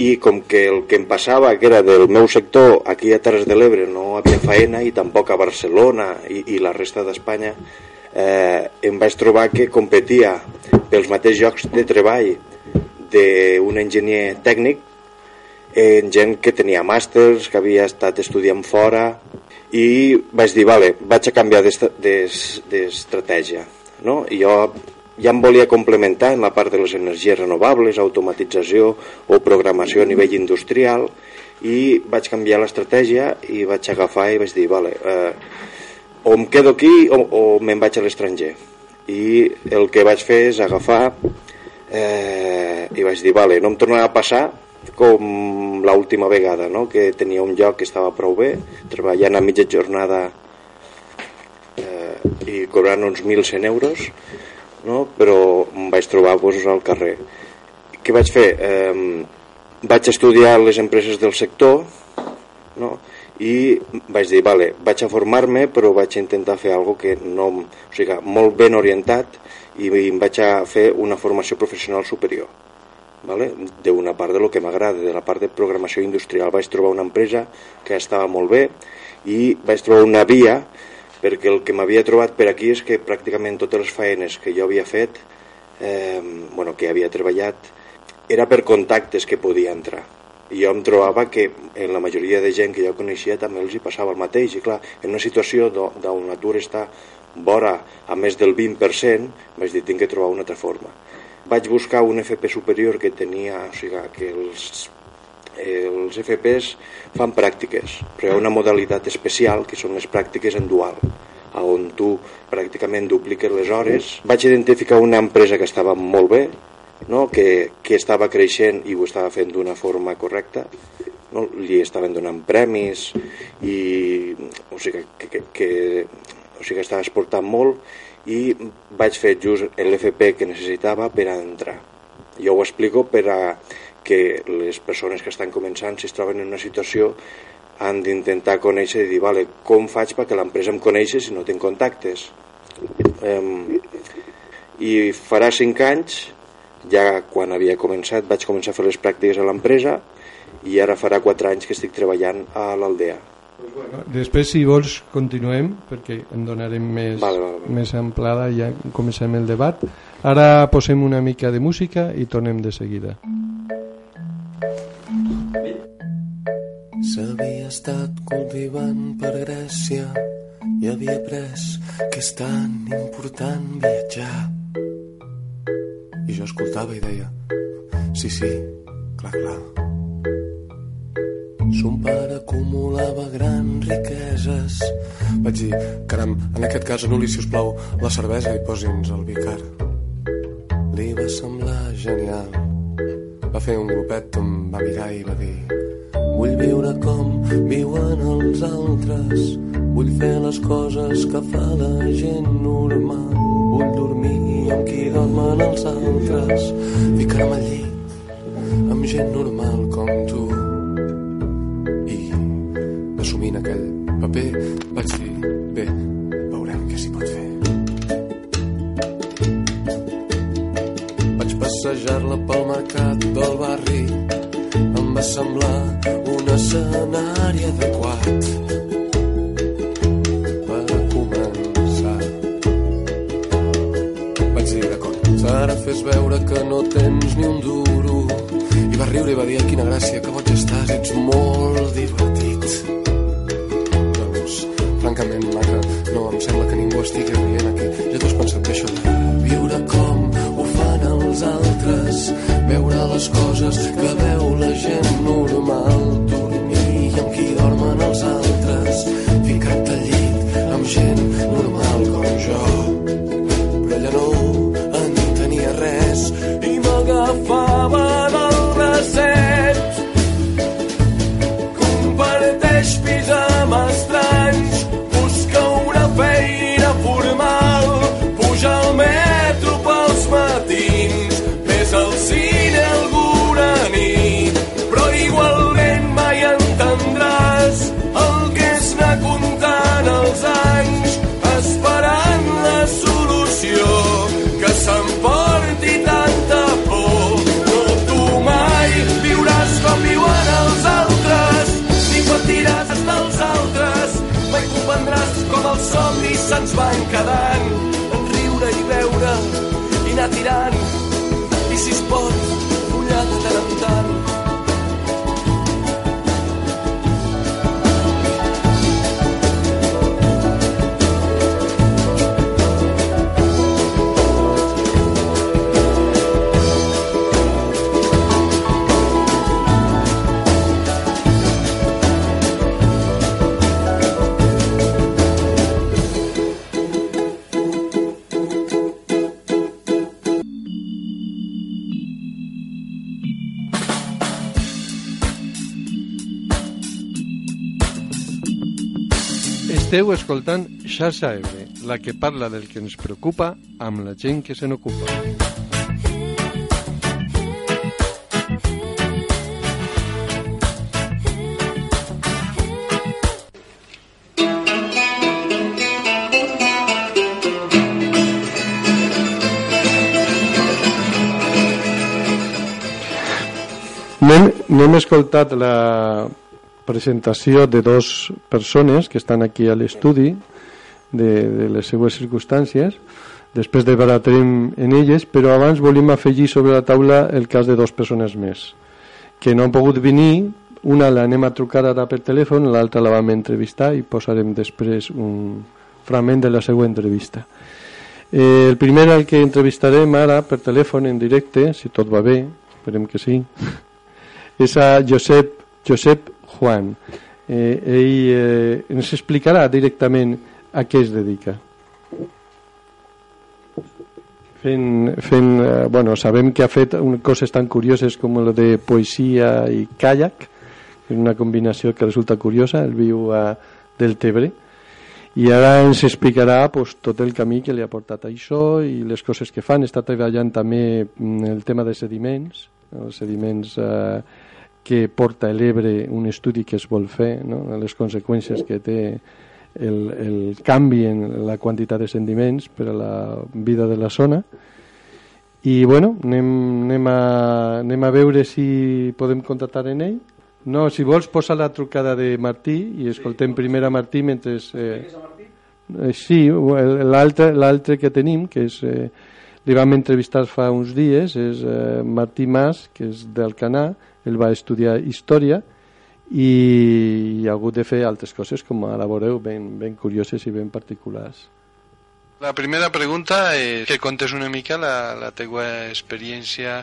i com que el que em passava que era del meu sector aquí a Terres de l'Ebre no havia faena i tampoc a Barcelona i, i la resta d'Espanya eh, em vaig trobar que competia pels mateixos llocs de treball d'un enginyer tècnic en gent que tenia màsters, que havia estat estudiant fora i vaig dir, vale, vaig a canviar d'estratègia no? i jo ja em volia complementar en la part de les energies renovables, automatització o programació a nivell industrial i vaig canviar l'estratègia i vaig agafar i vaig dir, vale, eh, o em quedo aquí o, o me'n vaig a l'estranger i el que vaig fer és agafar eh, i vaig dir, vale, no em tornarà a passar com l'última vegada, no? que tenia un lloc que estava prou bé, treballant a mitja jornada eh, i cobrant uns 1.100 euros, no? però em vaig trobar pues, al carrer. Què vaig fer? Eh, vaig estudiar les empreses del sector no? i vaig dir, vale, vaig a formar-me però vaig intentar fer alguna que no... O sigui, molt ben orientat i em vaig a fer una formació professional superior vale? d'una part de lo que m'agrada, de la part de programació industrial. Vaig trobar una empresa que estava molt bé i vaig trobar una via perquè el que m'havia trobat per aquí és que pràcticament totes les faenes que jo havia fet, eh, bueno, que havia treballat, era per contactes que podia entrar. I jo em trobava que en la majoria de gent que jo coneixia també els hi passava el mateix. I clar, en una situació d'on l'atur està vora a més del 20%, vaig dir, tinc que trobar una altra forma vaig buscar un FP superior que tenia, o sigui, que els, els FPs fan pràctiques, però hi ha una modalitat especial que són les pràctiques en dual, on tu pràcticament dupliques les hores. Vaig identificar una empresa que estava molt bé, no? que, que estava creixent i ho estava fent d'una forma correcta, no? li estaven donant premis i o sigui, que, que, que, o sigui, que estava exportant molt i vaig fer just l'FP que necessitava per a entrar. Jo ho explico per a que les persones que estan començant, si es troben en una situació, han d'intentar conèixer i dir, vale, com faig perquè l'empresa em coneixi si no tinc contactes? Um, I farà cinc anys, ja quan havia començat, vaig començar a fer les pràctiques a l'empresa i ara farà quatre anys que estic treballant a l'Aldea. Bueno, després, si vols, continuem, perquè en donarem més, vale, vale, vale. més amplada i ja comencem el debat. Ara posem una mica de música i tornem de seguida. S'havia estat cultivant per Grècia i havia après que és tan important viatjar. I jo escoltava i deia, sí, sí, clar, clar Son pare acumulava grans riqueses. Vaig dir, caram, en aquest cas anul·li, si us plau, la cervesa i posi'ns el vicar. Li va semblar genial. Va fer un grupet, em va mirar i va dir Vull viure com viuen els altres Vull fer les coses que fa la gent normal Vull dormir amb qui dormen els altres Ficar-me al llit amb gent normal com tu assumint aquell paper, vaig dir, bé, veurem què s'hi pot fer. Vaig passejar-la pel mercat del barri, em va semblar un escenari adequat d'acord, ara fes veure que no tens ni un duro. I va riure i va dir, quina gràcia, que boig estàs, ets molt divertit francament, Marta, no em sembla que ningú estigui rient aquí. Ja t'ho has pensat bé, això viure com ho fan els altres, veure les coses que veu la gent normal, dormir amb qui dormen els altres, ficar-te al llit amb gent normal com jo. Solució que s'emporti tanta por. No tu mai viuràs com viuen els altres, ni patiràs dels altres, mai comprendràs com els somnis se'ns van quedant en riure i veure i anar tirant Esteu escoltant Xarxa Ebre, la que parla del que ens preocupa amb la gent que se n'ocupa. N'hem, escoltat la presentació de dos persones que estan aquí a l'estudi de, de les seues circumstàncies. Després de baratrem en elles però abans volíem afegir sobre la taula el cas de dues persones més que no han pogut venir. Una l'anem a trucar ara per telèfon l'altra la vam entrevistar i posarem després un fragment de la seva entrevista. Eh, el primer el que entrevistarem ara per telèfon en directe si tot va bé, esperem que sí és a Josep, Josep Juan. Eh, ell eh, ens explicarà directament a què es dedica. Fent, fent, eh, bueno, sabem que ha fet coses tan curioses com la de poesia i kayak, és una combinació que resulta curiosa, el viu a Deltebre, i ara ens explicarà pues, tot el camí que li ha portat això i les coses que fan. Està treballant també mm, el tema de sediments, els sediments eh, que porta l'Ebre un estudi que es vol fer, no? les conseqüències que té el, el canvi en la quantitat de sediments per a la vida de la zona i bueno, anem, anem, a, anem a veure si podem contactar en ell no, si vols posa la trucada de Martí i escoltem primer a Martí mentre eh, eh, sí, l'altre que tenim que és eh, li vam entrevistar fa uns dies és eh, Martí Mas que és d'Alcanar ell va estudiar història i ha hagut de fer altres coses, com ara veureu, ben, ben curioses i ben particulars. La primera pregunta és que contes una mica la, la teva experiència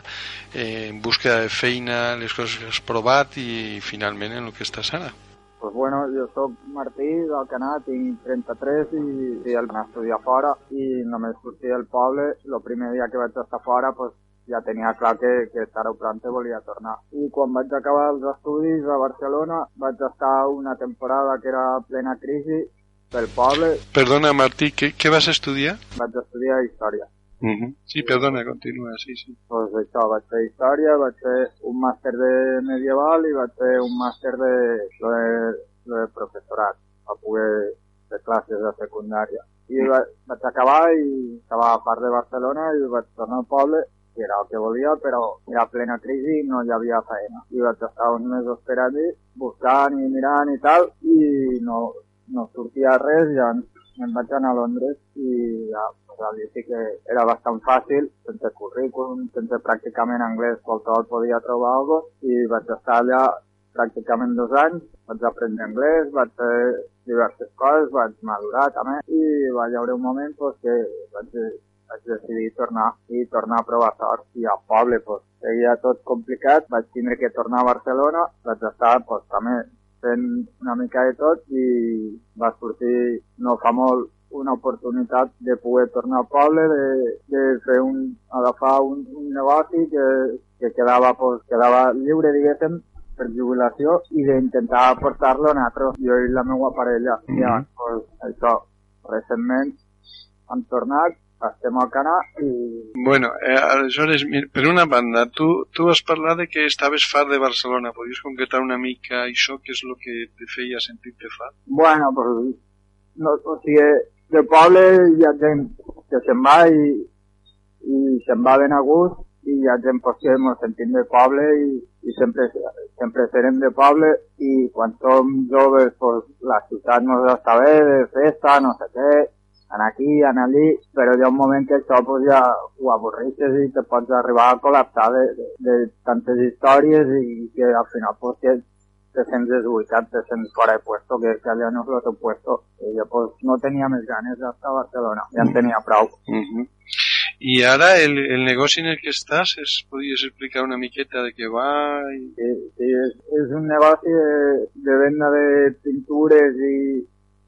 en búsqueda de feina, les coses que has provat i finalment en el que estàs ara. Pues bueno, jo sóc Martí del Canà, tinc 33 i, i el vaig estudiar fora i només sortia del poble. El primer dia que vaig estar fora pues, ja tenia clar que, que tard o pront volia tornar. I quan vaig acabar els estudis a Barcelona vaig estar una temporada que era plena crisi pel poble. Perdona, Martí, què, què vas estudiar? Vaig estudiar Història. Uh -huh. Sí, perdona, continua, sí, sí. Pues això, vaig fer Història, vaig fer un màster de medieval i vaig fer un màster de, de, de professorat, a poder fer classes de secundària. I vaig, vaig acabar i estava a part de Barcelona i vaig tornar al poble que era el que volia, però era plena crisi i no hi havia feina. I vaig estar uns mesos per allí, buscant i mirant i tal, i no, no sortia res, ja em vaig anar a Londres i ja, pues, allà sí que era bastant fàcil, sense currículum, sense pràcticament anglès, qualsevol podia trobar alguna cosa, i vaig estar allà pràcticament dos anys, vaig aprendre anglès, vaig fer diverses coses, vaig madurar també, i va haver un moment pues, que vaig vaig decidir tornar i tornar a provar sort i al poble pues, seguia tot complicat, vaig tindre que tornar a Barcelona, vaig estar pues, també fent una mica de tot i va sortir no fa molt una oportunitat de poder tornar al poble, de, de fer un, agafar un, un negoci que, que quedava, pues, quedava lliure, diguéssim, per jubilació i d'intentar portar-lo a nosaltres, jo i la meva parella. Mm -hmm. I llavors, pues, això, recentment han tornat estem al Canà i... Bueno, eh, aleshores, per una banda, tu, tu vas parlar de que estaves fart de Barcelona. Podies concretar una mica això, què és el que te feia sentir-te fart? Bueno, pues, no, o sigui, de poble ha gent que se'n va i, i se'n va ben a gust i ha gent pues, que ens sentim de poble i, i sempre, sempre serem de poble i quan som joves pues, la ciutat no està bé, de festa, no sé què, anar aquí, anar allí, però hi ha un moment que això pues, ja ho avorreixes i te pots arribar a col·lapsar de, de, de tantes històries i que al final pues, que te sents desubicat, te sents fora de puesto, que, que allà no és el teu puesto. I jo pues, no tenia més ganes d'estar a Barcelona, ja en tenia prou. Uh -huh. I ara el, el negoci en el que estàs, es, podies explicar una miqueta de què va? I... Sí, sí és, és un negoci de, de venda de pintures i,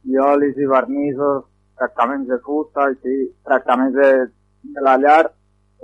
i olis i vernissos tractaments de fusta, així, tractaments de, de la llar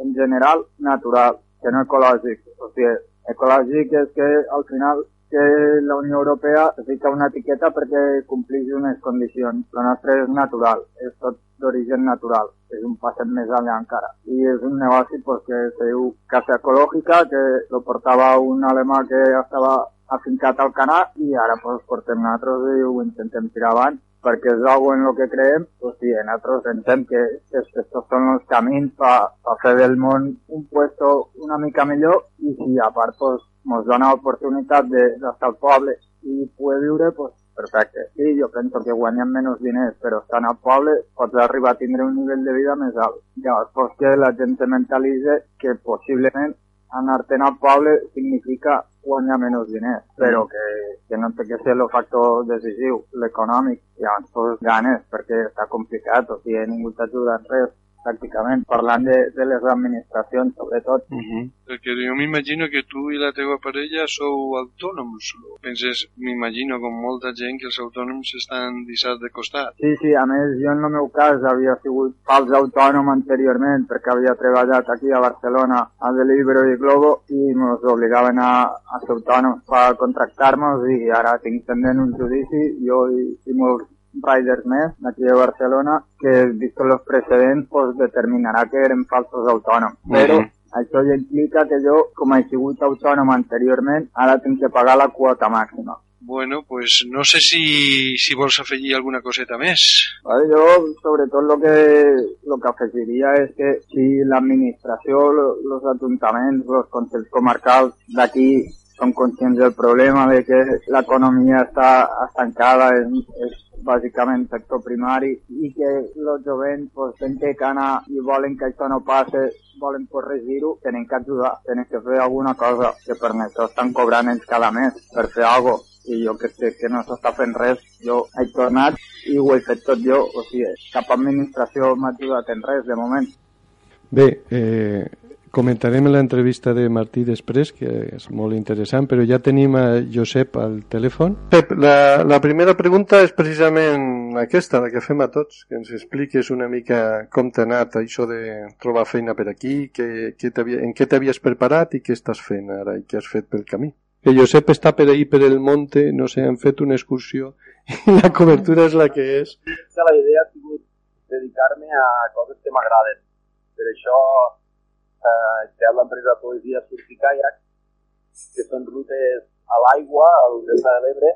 en general natural, que no ecològic. O sigui, ecològic és que al final que la Unió Europea fica una etiqueta perquè complís unes condicions. La nostra és natural, és tot d'origen natural, és un passet més allà encara. I és un negoci pues, que se diu Casa Ecològica, que lo portava un alemà que estava afincat al Canà i ara pues, portem nosaltres i ho intentem tirar avant perquè és algo en lo que creem, pues sí, nosaltres pensem que estos són els camins per pa fer del món un puesto una mica millor i si a part pues, ens dona l'oportunitat d'estar al poble i poder viure, pues, perfecte. Sí, jo penso que guanyem menys diners, però estant al poble pots arribar a tindre un nivell de vida més alt. Llavors, pues que la gent se mentalitza que possiblement anar-te'n al poble significa guanyar menys diners, però que, que no té que ser el factor decisiu, l'econòmic, i llavors pues, ganes, perquè està complicat, o sigui, ningú t'ajuda en res, pràcticament, parlant de, de les administracions, sobretot. Uh -huh. Perquè jo m'imagino que tu i la teva parella sou autònoms. Penses, m'imagino, com molta gent, que els autònoms estan deixats de costat. Sí, sí, a més, jo en el meu cas havia sigut fals autònom anteriorment, perquè havia treballat aquí a Barcelona a Delibero i Globo i ens obligaven a, a ser autònoms per contractar-nos i ara tinc pendent un judici, jo i, i molts riders més d'aquí de Barcelona que, vist els precedents, pues, determinarà que eren falsos autònoms. Uh -huh. Però això ja implica que jo, com he sigut autònom anteriorment, ara tinc que pagar la quota màxima. Bueno, pues no sé si, si vols afegir alguna coseta més. Vale, jo, sobretot, lo que, lo que afegiria és que si l'administració, els ajuntaments, els consells comarcals d'aquí són conscients del problema de que l'economia està estancada, és, és bàsicament sector primari i que els jovents pues, tenen que anar i volen que això no passe, volen corregir-ho, tenen que ajudar, tenen que fer alguna cosa, que per això estan cobrant ells cada mes per fer alguna cosa i jo que sé que no s'està fent res, jo he tornat i ho he fet tot jo, o sigui, cap administració m'ha ajudat en res de moment. Bé, eh, Comentarem l'entrevista de Martí després, que és molt interessant, però ja tenim a Josep al telèfon. Pep, la, la primera pregunta és precisament aquesta, la que fem a tots, que ens expliques una mica com t'ha anat això de trobar feina per aquí, que, que en què t'havies preparat i què estàs fent ara i què has fet pel camí. Que Josep està per ahir per el monte, no sé, han fet una excursió i la cobertura és la que és. La idea ha sigut dedicar-me a coses que m'agraden. Per això eh, creat l'empresa Poesia Surf Kayak, que són rutes a l'aigua, al Delta de l'Ebre,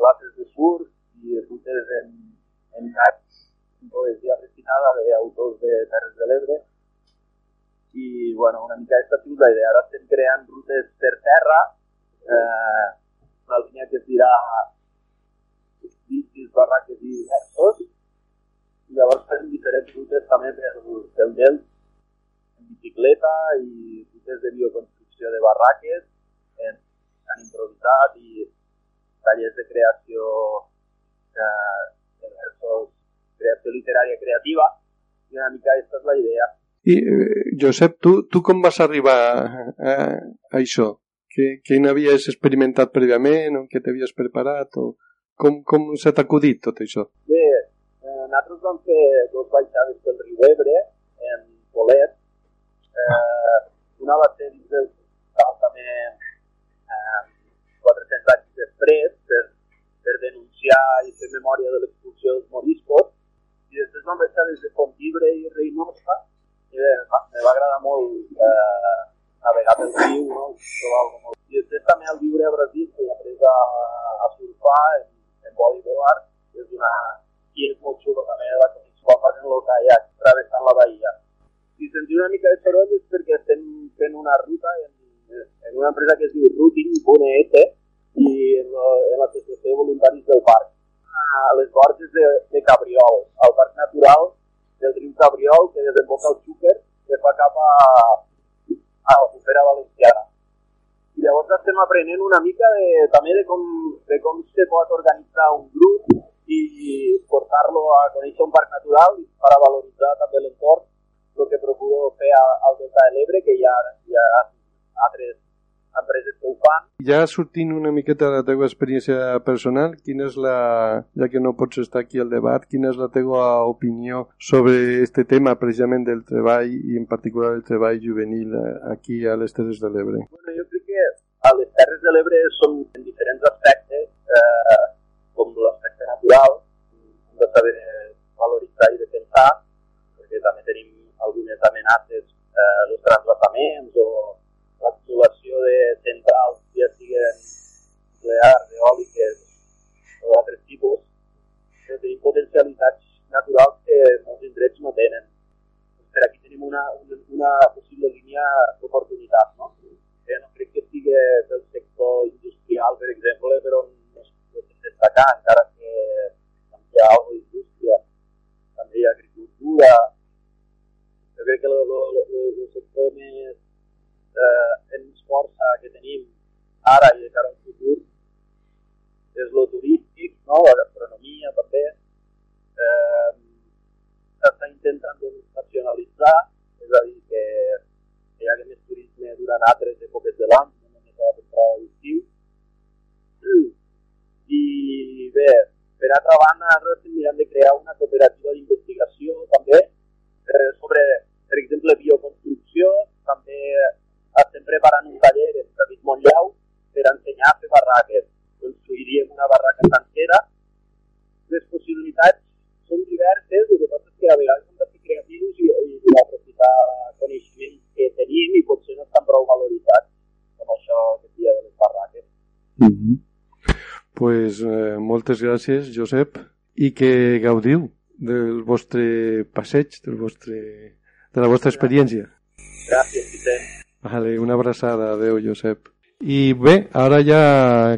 classes de surf i rutes en, en kayak, poesia recitada d'autors de Terres de l'Ebre. I, bueno, una mica aquesta ha la idea. Ara estem creant rutes per terra, eh, una línia que es dirà bicis, barraques i diversos, i llavors fem diferents rutes també per, per Delta bicicleta i rutes de bioconstrucció de barraques en, han improvisat i tallers de creació eh, diversos, creació literària creativa i una mica aquesta és la idea. I, eh, Josep, tu, tu com vas arribar a, a això? Que, que n'havies experimentat prèviament o que t'havies preparat o com, com s'ha acudit tot això? Bé, eh, nosaltres vam fer dos baixades pel riu Ebre en Polet eh, va dins del també eh, 400 anys després per, per denunciar i fer memòria de l'expulsió dels moriscos. I després vam baixar des de Fontibre i Reynosa. I bé, me va agradar molt eh, navegar pel riu no? molt... i després també al viure a Brasil que he après a, a surfar en, en bodyboard és una i és molt xulo també la connexió quan en el kayak travessant la bahia si sentiu una mica de soroll és perquè estem fent una ruta en, en una empresa que es diu Routing.es i en, en l'associació de voluntaris del parc a les borges de, de Cabriol, al parc natural del riu Cabriol que desemboca el Xúquer que fa cap a, a la Valenciana. I llavors estem aprenent una mica de, també de com, de com se pot organitzar un grup i portar-lo a conèixer un parc natural i per a valoritzar també l'entorn el que procuro fer al Delta de l'Ebre, que hi ha, hi ha altres empreses que ho fan. Ja sortint una miqueta de la teva experiència personal, quina és la, ja que no pots estar aquí al debat, quina és la teva opinió sobre este tema precisament del treball i en particular el treball juvenil aquí a les Terres de l'Ebre? Bueno, jo crec que a les Terres de de l'Ebre són en diferents aspectes, eh, com l'aspecte natural, hem de saber valoritzar i defensar, perquè també tenim algunes amenaces, eh, els transvasaments o l'acumulació de centrals, ja siguin nuclears, eòliques o d'altres tipus, que tenim potencialitats naturals que molts indrets no tenen. Per aquí tenim una, una, possible línia d'oportunitat, no? Que no crec que sigui del sector industrial, per exemple, però no es pot destacar, encara que hi ha alguna d'indústria, també hi ha agricultura. El, sector més eh, en més força que tenim ara i de cara al futur és lo turístic, no? la gastronomia també. Eh, S'està intentant nacionalitzar, és a dir, que, hi hagi més turisme durant altres èpoques de l'any, no només a la temporada d'estiu. I bé, per altra banda, nosaltres mirant de crear una cooperativa d'investigació també eh, sobre, per exemple, bioconstrucció. També estem preparant un taller en David Montllau per ensenyar a fer barraques. Construiríem una barraca sencera. Les possibilitats són diverses, el que passa és que a vegades hem de ser creatius i, i, i aprofitar coneixements que tenim i potser no estan prou valoritzats com això que dia de les barraques. Mm -hmm. pues, eh, moltes gràcies, Josep, i que gaudiu del vostre passeig, del vostre, de la vostra experiència. Gràcies, Vicent. Vale, una abraçada. Adéu, Josep. I bé, ara ja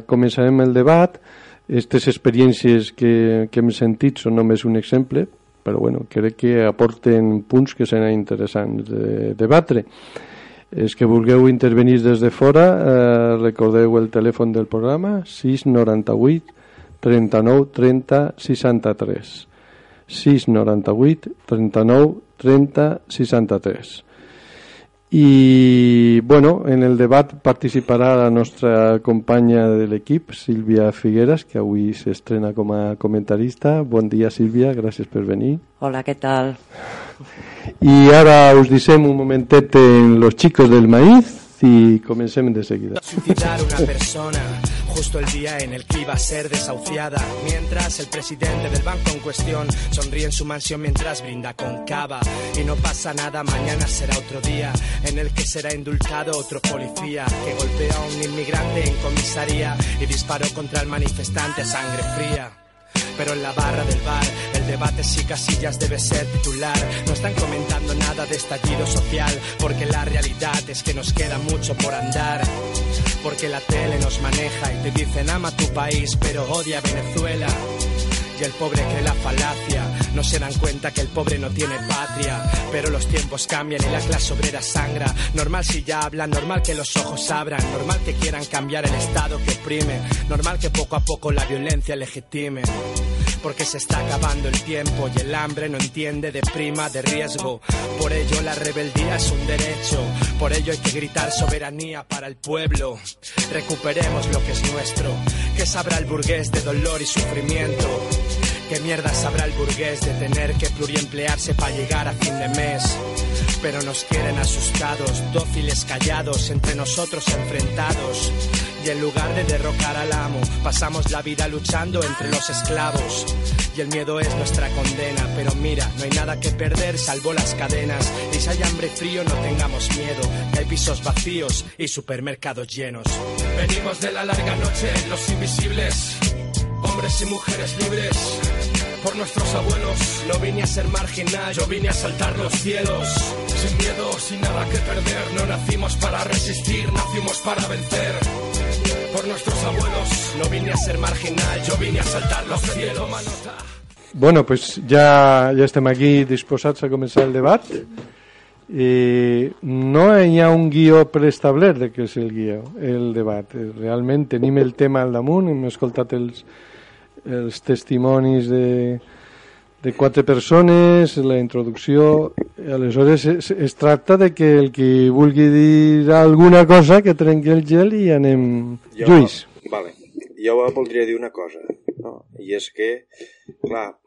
començarem el debat. Aquestes experiències que, que hem sentit són només un exemple, però bueno, crec que aporten punts que seran interessants de debatre. Els que vulgueu intervenir des de fora, eh, recordeu el telèfon del programa 698 39 30 63 698 39 30 63 i bueno, en el debat participarà la nostra companya de l'equip, Sílvia Figueres, que avui s'estrena com a comentarista. Bon dia, Sílvia, gràcies per venir. Hola, què tal? I ara us deixem un momentet en Los Chicos del Maíz i comencem de seguida. Una persona justo el día en el que iba a ser desahuciada. Mientras el presidente del banco en cuestión sonríe en su mansión mientras brinda con cava. Y no pasa nada, mañana será otro día en el que será indultado otro policía que golpea a un inmigrante en comisaría y disparó contra el manifestante a sangre fría. Pero en la barra del bar, el debate si Casillas debe ser titular. No están comentando nada de estallido social, porque la realidad es que nos queda mucho por andar. Porque la tele nos maneja y te dicen ama tu país, pero odia Venezuela. Y el pobre cree la falacia, no se dan cuenta que el pobre no tiene patria. Pero los tiempos cambian y la clase obrera sangra. Normal si ya hablan, normal que los ojos abran, normal que quieran cambiar el estado que oprime, normal que poco a poco la violencia legitime. Porque se está acabando el tiempo y el hambre no entiende de prima de riesgo. Por ello la rebeldía es un derecho, por ello hay que gritar soberanía para el pueblo. Recuperemos lo que es nuestro, que sabrá el burgués de dolor y sufrimiento. ¿Qué mierda sabrá el burgués de tener que pluriemplearse para llegar a fin de mes? Pero nos quieren asustados, dóciles callados, entre nosotros enfrentados. Y en lugar de derrocar al amo, pasamos la vida luchando entre los esclavos. Y el miedo es nuestra condena, pero mira, no hay nada que perder salvo las cadenas. Y si hay hambre frío, no tengamos miedo, que hay pisos vacíos y supermercados llenos. Venimos de la larga noche, los invisibles, hombres y mujeres libres. Por nuestros abuelos, No vine a ser marginal, yo vine a saltar los cielos. Sin miedo, sin nada que perder, no nacimos para resistir, nacimos para vencer. Por nuestros abuelos, no vine a ser marginal, yo vine a saltar los cielos. Bueno, pues ja, ja estem aquí disposats a començar el debat. I no hi ha un guió preestablert de què és el guió, el debat. Realment tenim el tema al damunt, hem escoltat els, els testimonis de, de quatre persones, la introducció, aleshores es, es tracta de que el que vulgui dir alguna cosa que trenqui el gel i anem... Jo, Lluís. Vale. Jo voldria dir una cosa, no? i és que, clar,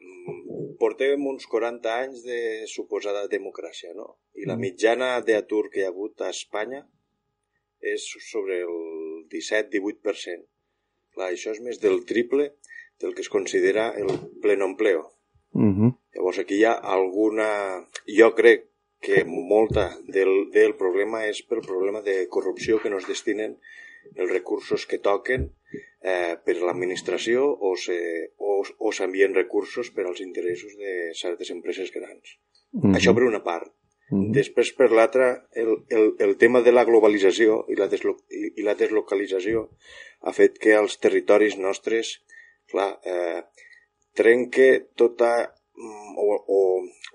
portem uns 40 anys de suposada democràcia, no? I la Mm. mitjana d'atur que hi ha hagut a Espanya és sobre el 17-18%. Clar, això és més del triple del que es considera el pleno empleo. Uh -huh. Llavors aquí hi ha alguna... Jo crec que molta del, del problema és pel problema de corrupció que no es destinen els recursos que toquen eh, per l'administració o s'envien recursos per als interessos de certes empreses grans. Uh -huh. Això per una part. Uh -huh. Després, per l'altra, el, el, el tema de la globalització i la, deslo i la deslocalització ha fet que els territoris nostres, clar, eh, trenque tota mm, o, o,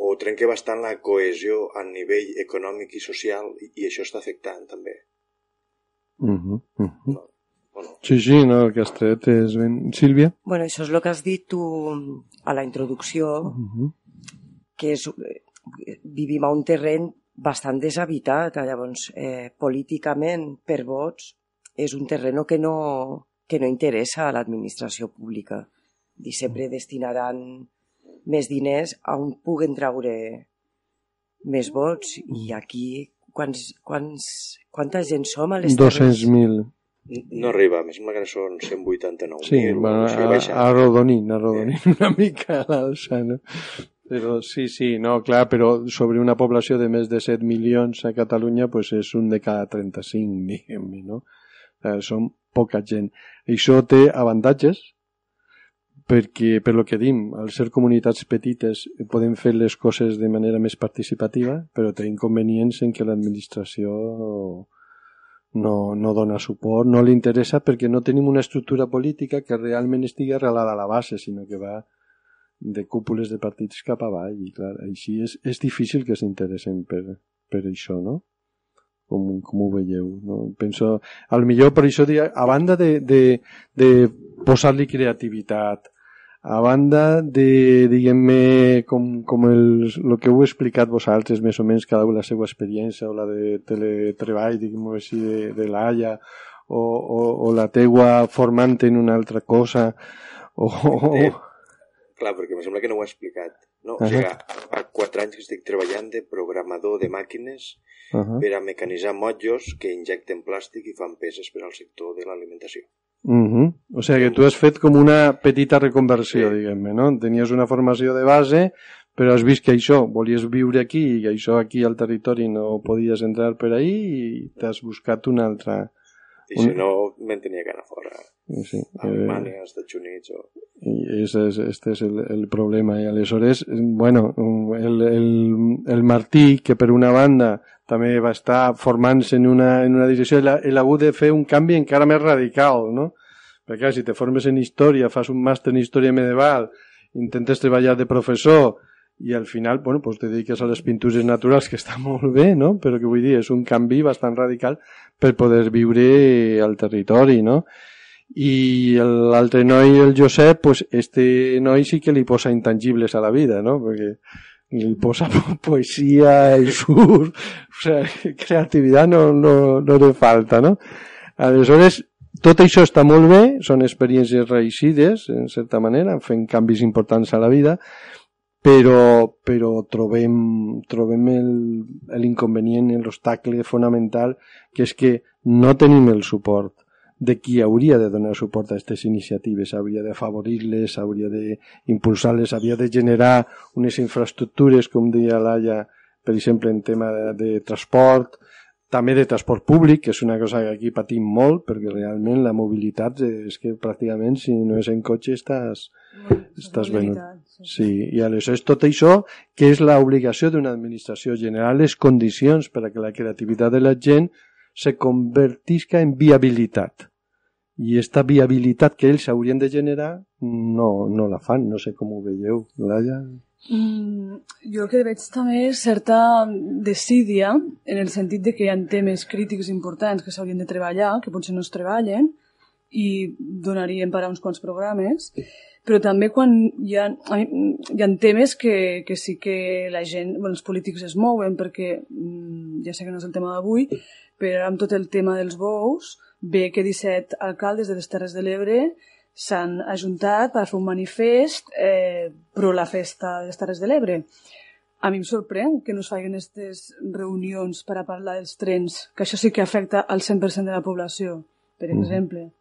o trenque bastant la cohesió a nivell econòmic i social i, i això està afectant també. Uh -huh. Uh -huh. No. Sí, sí, no, el que has tret és ben... Sílvia? Bueno, això és el que has dit tu a la introducció, uh -huh. que és, vivim a un terreny bastant deshabitat, llavors eh, políticament per vots és un terreno que no, que no interessa a l'administració pública i sempre destinaran més diners a on puguen traure més vots i aquí quants, quants, quanta gent som a les 200.000 no arriba, més sembla que són 189 Sí, bueno, a, arrodonint, arrodonint sí. una mica a l'alça, no? Però sí, sí, no, clar, però sobre una població de més de 7 milions a Catalunya, pues és un de cada 35, diguem-ne, no? Eh, som poca gent. Això té avantatges, perquè, per lo que dim, al ser comunitats petites podem fer les coses de manera més participativa, però té inconvenients en què l'administració no, no dona suport, no li interessa perquè no tenim una estructura política que realment estigui arrelada a la base, sinó que va de cúpules de partits cap avall i clar, així és, és difícil que s'interessen per, per això, no? Com, com ho veieu, no? Penso, al millor per això, a banda de, de, de posar-li creativitat, a banda de, diguem-me, com, com el, el que heu explicat vosaltres, més o menys cada una la seva experiència, o la de teletreball, diguem-ho així, de, de l'AIA, o, o, o la teua formant en una altra cosa, o... Eh, clar, perquè em sembla que no ho he explicat. No? Uh -huh. O sigui, fa quatre anys que estic treballant de programador de màquines uh -huh. per a mecanitzar motllos que injecten plàstic i fan peces per al sector de l'alimentació. Uh -huh. O sigui que tu has fet com una petita reconversió, sí. diguem-ne, no? Tenies una formació de base, però has vist que això, volies viure aquí i que això aquí al territori no podies entrar per ahí i t'has buscat una altra... I si un... no, me'n tenia que anar fora. Sí. A Alemanya, als Estats Units o... I és, és, este és el, el problema. I aleshores, bueno, el, el, el Martí, que per una banda també va estar formant-se en una, en una direcció, ell, ell ha hagut de fer un canvi encara més radical, no? Perquè si te formes en història, fas un màster en història medieval, intentes treballar de professor i al final, bueno, pues te dediques a les pintures naturals, que està molt bé, no? Però que vull dir, és un canvi bastant radical per poder viure al territori, no? I l'altre noi, el Josep, pues este noi sí que li posa intangibles a la vida, no? Perquè y posa poesía, el sur, o sea, creativitat no, no, no le falta, no? Aleshores, tot això està molt bé, són experiències reeixides, en certa manera, fent canvis importants a la vida, però, però trobem, trobem l'inconvenient, l'obstacle fonamental, que és que no tenim el suport de qui hauria de donar suport a aquestes iniciatives, hauria d'afavorir-les, hauria d'impulsar-les, hauria de generar unes infraestructures, com deia Laia, per exemple, en tema de, de transport, també de transport públic, que és una cosa que aquí patim molt, perquè realment la mobilitat és que pràcticament si no és en cotxe estàs, estàs venut. Sí, i aleshores tot això, que és l'obligació d'una administració generar les condicions per a que la creativitat de la gent se convertisca en viabilitat i aquesta viabilitat que ells haurien de generar no, no la fan, no sé com ho veieu, Laia. Mm, jo el que veig també és certa desídia en el sentit de que hi ha temes crítics importants que s'haurien de treballar, que potser no es treballen i donarien per a uns quants programes, però també quan hi ha, hi ha temes que, que sí que la gent, bueno, els polítics es mouen perquè, mm, ja sé que no és el tema d'avui, però amb tot el tema dels bous, Bé que 17 alcaldes de les Terres de l'Ebre s'han ajuntat per fer un manifest eh, pro la festa de les Terres de l'Ebre. A mi em sorprèn que no es facin aquestes reunions per a parlar dels trens, que això sí que afecta al 100% de la població. per exemple.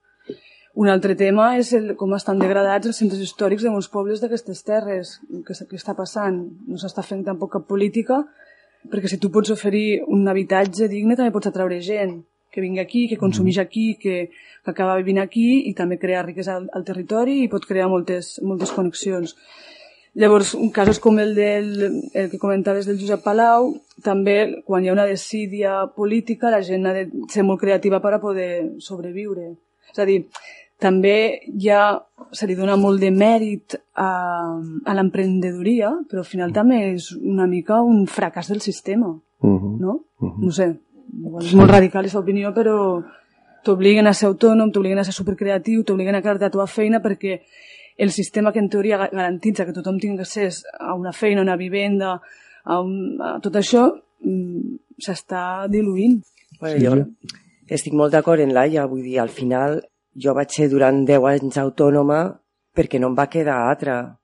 Un altre tema és el, com estan degradats els centres històrics de molts pobles d'aquestes terres. Què, què està passant? No s'està fent tampoc cap política, perquè si tu pots oferir un habitatge digne també pots atraure gent que vingui aquí, que consumeix aquí, que, que acaba vivint aquí i també crea riquesa al, al territori i pot crear moltes, moltes connexions. Llavors, casos com el, del, el que comentaves del Josep Palau, també quan hi ha una desídia política la gent ha de ser molt creativa per a poder sobreviure. És a dir, també ja se li dona molt de mèrit a, a l'emprenedoria, però al final també és una mica un fracàs del sistema, Uh -huh. no? Uh -huh. No sé, és molt radical aquesta opinió, però t'obliguen a ser autònom, t'obliguen a ser supercreatiu, t'obliguen a quedar-te a la teva feina perquè el sistema que en teoria ga- garantitza que tothom tingui accés a una feina, a una vivenda, a, un, a tot això, mm, s'està diluint. Bueno, jo estic molt d'acord en Laia, vull dir, al final jo vaig ser durant 10 anys autònoma perquè no em va quedar altra.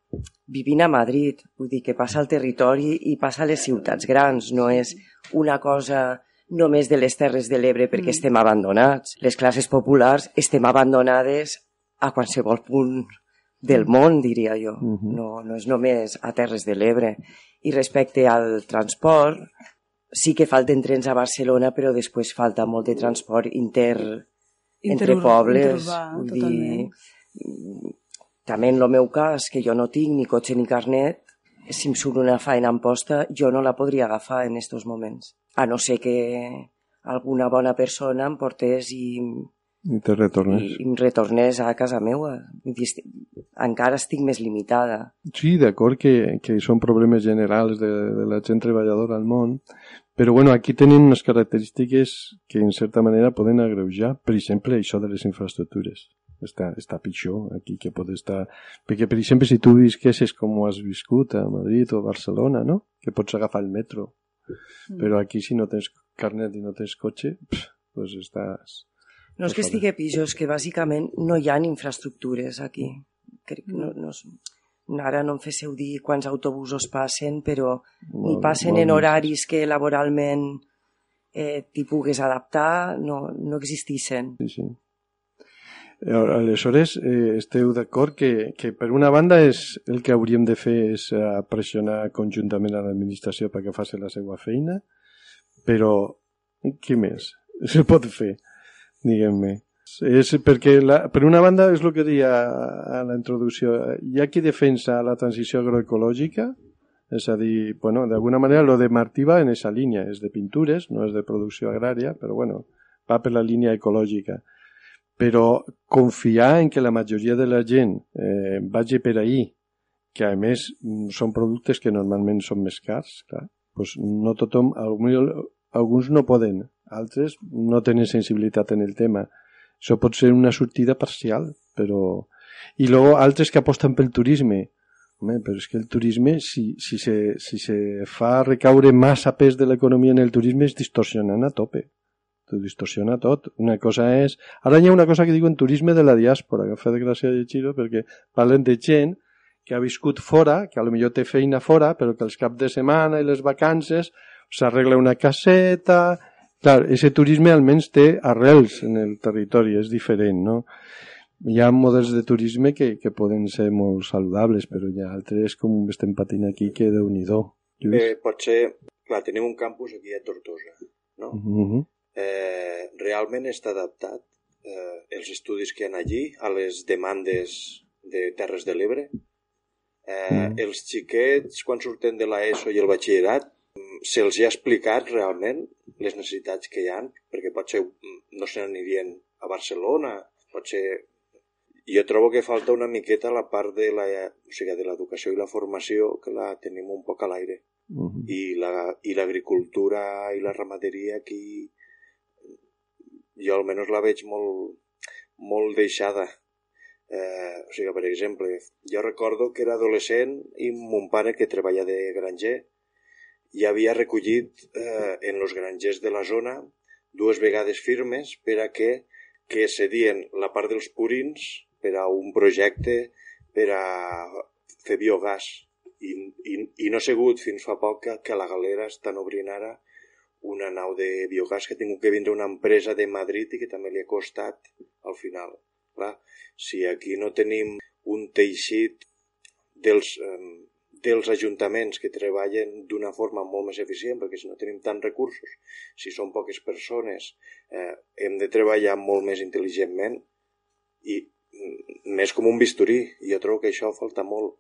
Vivint a Madrid, vull dir que passa al territori i passa a les ciutats grans, no és una cosa només de les Terres de l'Ebre perquè Mm. estem abandonats. Les classes populars estem abandonades a qualsevol punt del món, diria jo. no, no és només a Terres de l'Ebre. I respecte al transport, sí que falten trens a Barcelona, però després falta molt de transport inter, entre Interur- pobles. interurbà, vull totalment. dir, també en el meu cas, que jo no tinc ni cotxe ni carnet, si em surt una faena en posta, jo no la podria agafar en estos moments. A no ser que alguna bona persona em portés i, I te retornes. i em retornés a casa esti- encara estic més limitada. Sí, d'acord que, que són problemes generals de, de la gent treballadora al món, però bueno, aquí tenen unes característiques que en certa manera poden agreujar. Per exemple, això de les infraestructures. Està, està pitjor aquí que pot estar... Perquè, per exemple, si tu visquessis com has viscut a Madrid o a Barcelona, no? Que pots agafar el metro. Mm. Però aquí, si no tens carnet i no tens cotxe, pff, pues estàs... No és que estigui pitjor, és que bàsicament no hi ha infraestructures aquí. Crec, no, no, és- ara no em féssiu dir quants autobusos passen, però ni Molt- passen molt en horaris que laboralment eh, t'hi pugues adaptar, no, no existissin. Sí, sí. Eh, Aleshores, eh, esteu d'acord que, que per una banda és el que hauríem de fer és eh, pressionar conjuntament a l'administració perquè faci la seva feina, però què més se pot fer, diguem-me? És perquè, la, per una banda, és el que deia a la introducció, hi ha qui defensa la transició agroecològica, és a dir, bueno, d'alguna manera lo de Martí va en esa línia, és de pintures, no és de producció agrària, però bueno, va per la línia ecològica. Però confiar en que la majoria de la gent eh, vagi per ahí, que a més mm, són productes que normalment són més cars, clar, pues no tothom, alguns no poden, altres no tenen sensibilitat en el tema. Això pot ser una sortida parcial, però... I luego altres que aposten pel turisme. Home, però és que el turisme, si, si, se, si se fa recaure massa pes de l'economia en el turisme, és distorsionant a tope. T'ho distorsiona tot. Una cosa és... Ara hi ha una cosa que diuen turisme de la diàspora, que em fa de gràcia llegir-ho, perquè parlen de gent que ha viscut fora, que a lo millor té feina fora, però que els caps de setmana i les vacances s'arregla una caseta... Clar, ese turisme almenys té arrels en el territori, és diferent, no? Hi ha models de turisme que, que poden ser molt saludables, però hi ha altres, com estem patint aquí, que déu nhi Eh, pot ser... Clar, tenim un campus aquí a Tortosa, no? Uh -huh. Eh, realment està adaptat eh, els estudis que hi ha allí a les demandes de Terres de l'Ebre. Eh, Mm. Els xiquets, quan surten de l'ESO i el batxillerat, mm, se'ls ha explicat realment les necessitats que hi han, perquè potser mm, no se n'anirien a Barcelona, potser... Jo trobo que falta una miqueta la part de la, o sigui, de l'educació i la formació que la tenim un poc a l'aire Uh -huh. i la- i l'agricultura i la ramaderia aquí jo almenys la veig molt, molt deixada. Eh, o sigui, per exemple, jo recordo que era adolescent i mon pare, que treballa de granger, ja havia recollit eh, en els grangers de la zona dues vegades firmes per a que, que cedien la part dels purins per a un projecte per a fer biogàs. I, i, i no ha sigut fins fa poc que, que la galera estan obrint ara una nau de biogàs que ha tingut que vindre una empresa de Madrid i que també li ha costat al final. Clar, si aquí no tenim un teixit dels, eh, dels ajuntaments que treballen d'una forma molt més eficient, perquè si no tenim tants recursos, si són poques persones, eh, hem de treballar molt més intel·ligentment i mm, més com un bisturí. Jo trobo que això falta molt.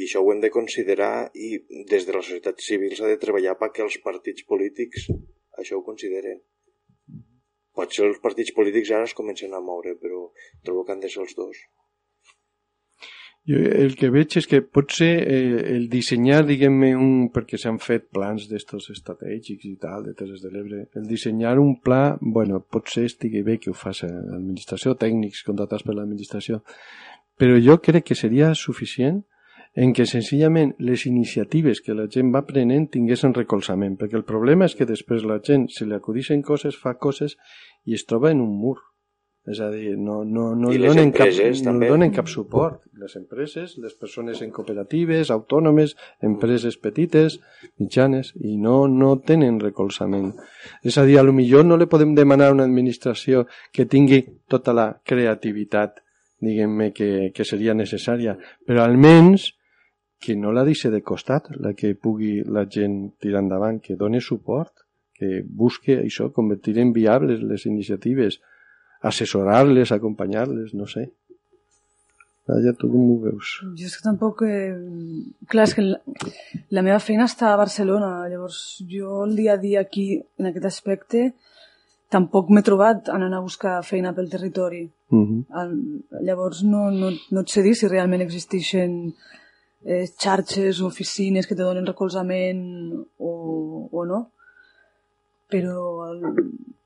I això ho hem de considerar i des de la societat civil s'ha de treballar perquè els partits polítics això ho consideren. Potser els partits polítics ara es comencen a moure, però trobo que han de ser els dos. Jo el que veig és que potser eh, el dissenyar, diguem-ne, un, perquè s'han fet plans d'estos estratègics i tal, de Terres de l'Ebre, el dissenyar un pla, bueno, potser estigui bé que ho faci l'administració, tècnics contratats per l'administració, però jo crec que seria suficient en què senzillament les iniciatives que la gent va prenent tinguessin recolzament, perquè el problema és que després la gent se li acudixen coses, fa coses i es troba en un mur. És a dir, no, no, no, I li donen cap, no li donen cap suport. Les empreses, les persones en cooperatives, autònomes, empreses petites, mitjanes, i no, no tenen recolzament. És a dir, a lo millor no li podem demanar a una administració que tingui tota la creativitat, diguem-ne, que, que seria necessària, però almenys que no la deixi de costat, la que pugui la gent tirar endavant, que doni suport, que busque això, convertir en viables les iniciatives, assessorar-les, acompanyar-les, no sé. Laia, tu com ho veus? Jo és que tampoc... Eh... Clar, és que la, la meva feina està a Barcelona, llavors jo el dia a dia aquí, en aquest aspecte, tampoc m'he trobat anant a buscar feina pel territori. Uh -huh. El, llavors no, no, no et sé dir si realment existeixen eh, xarxes o oficines que te donen recolzament o, o no. Però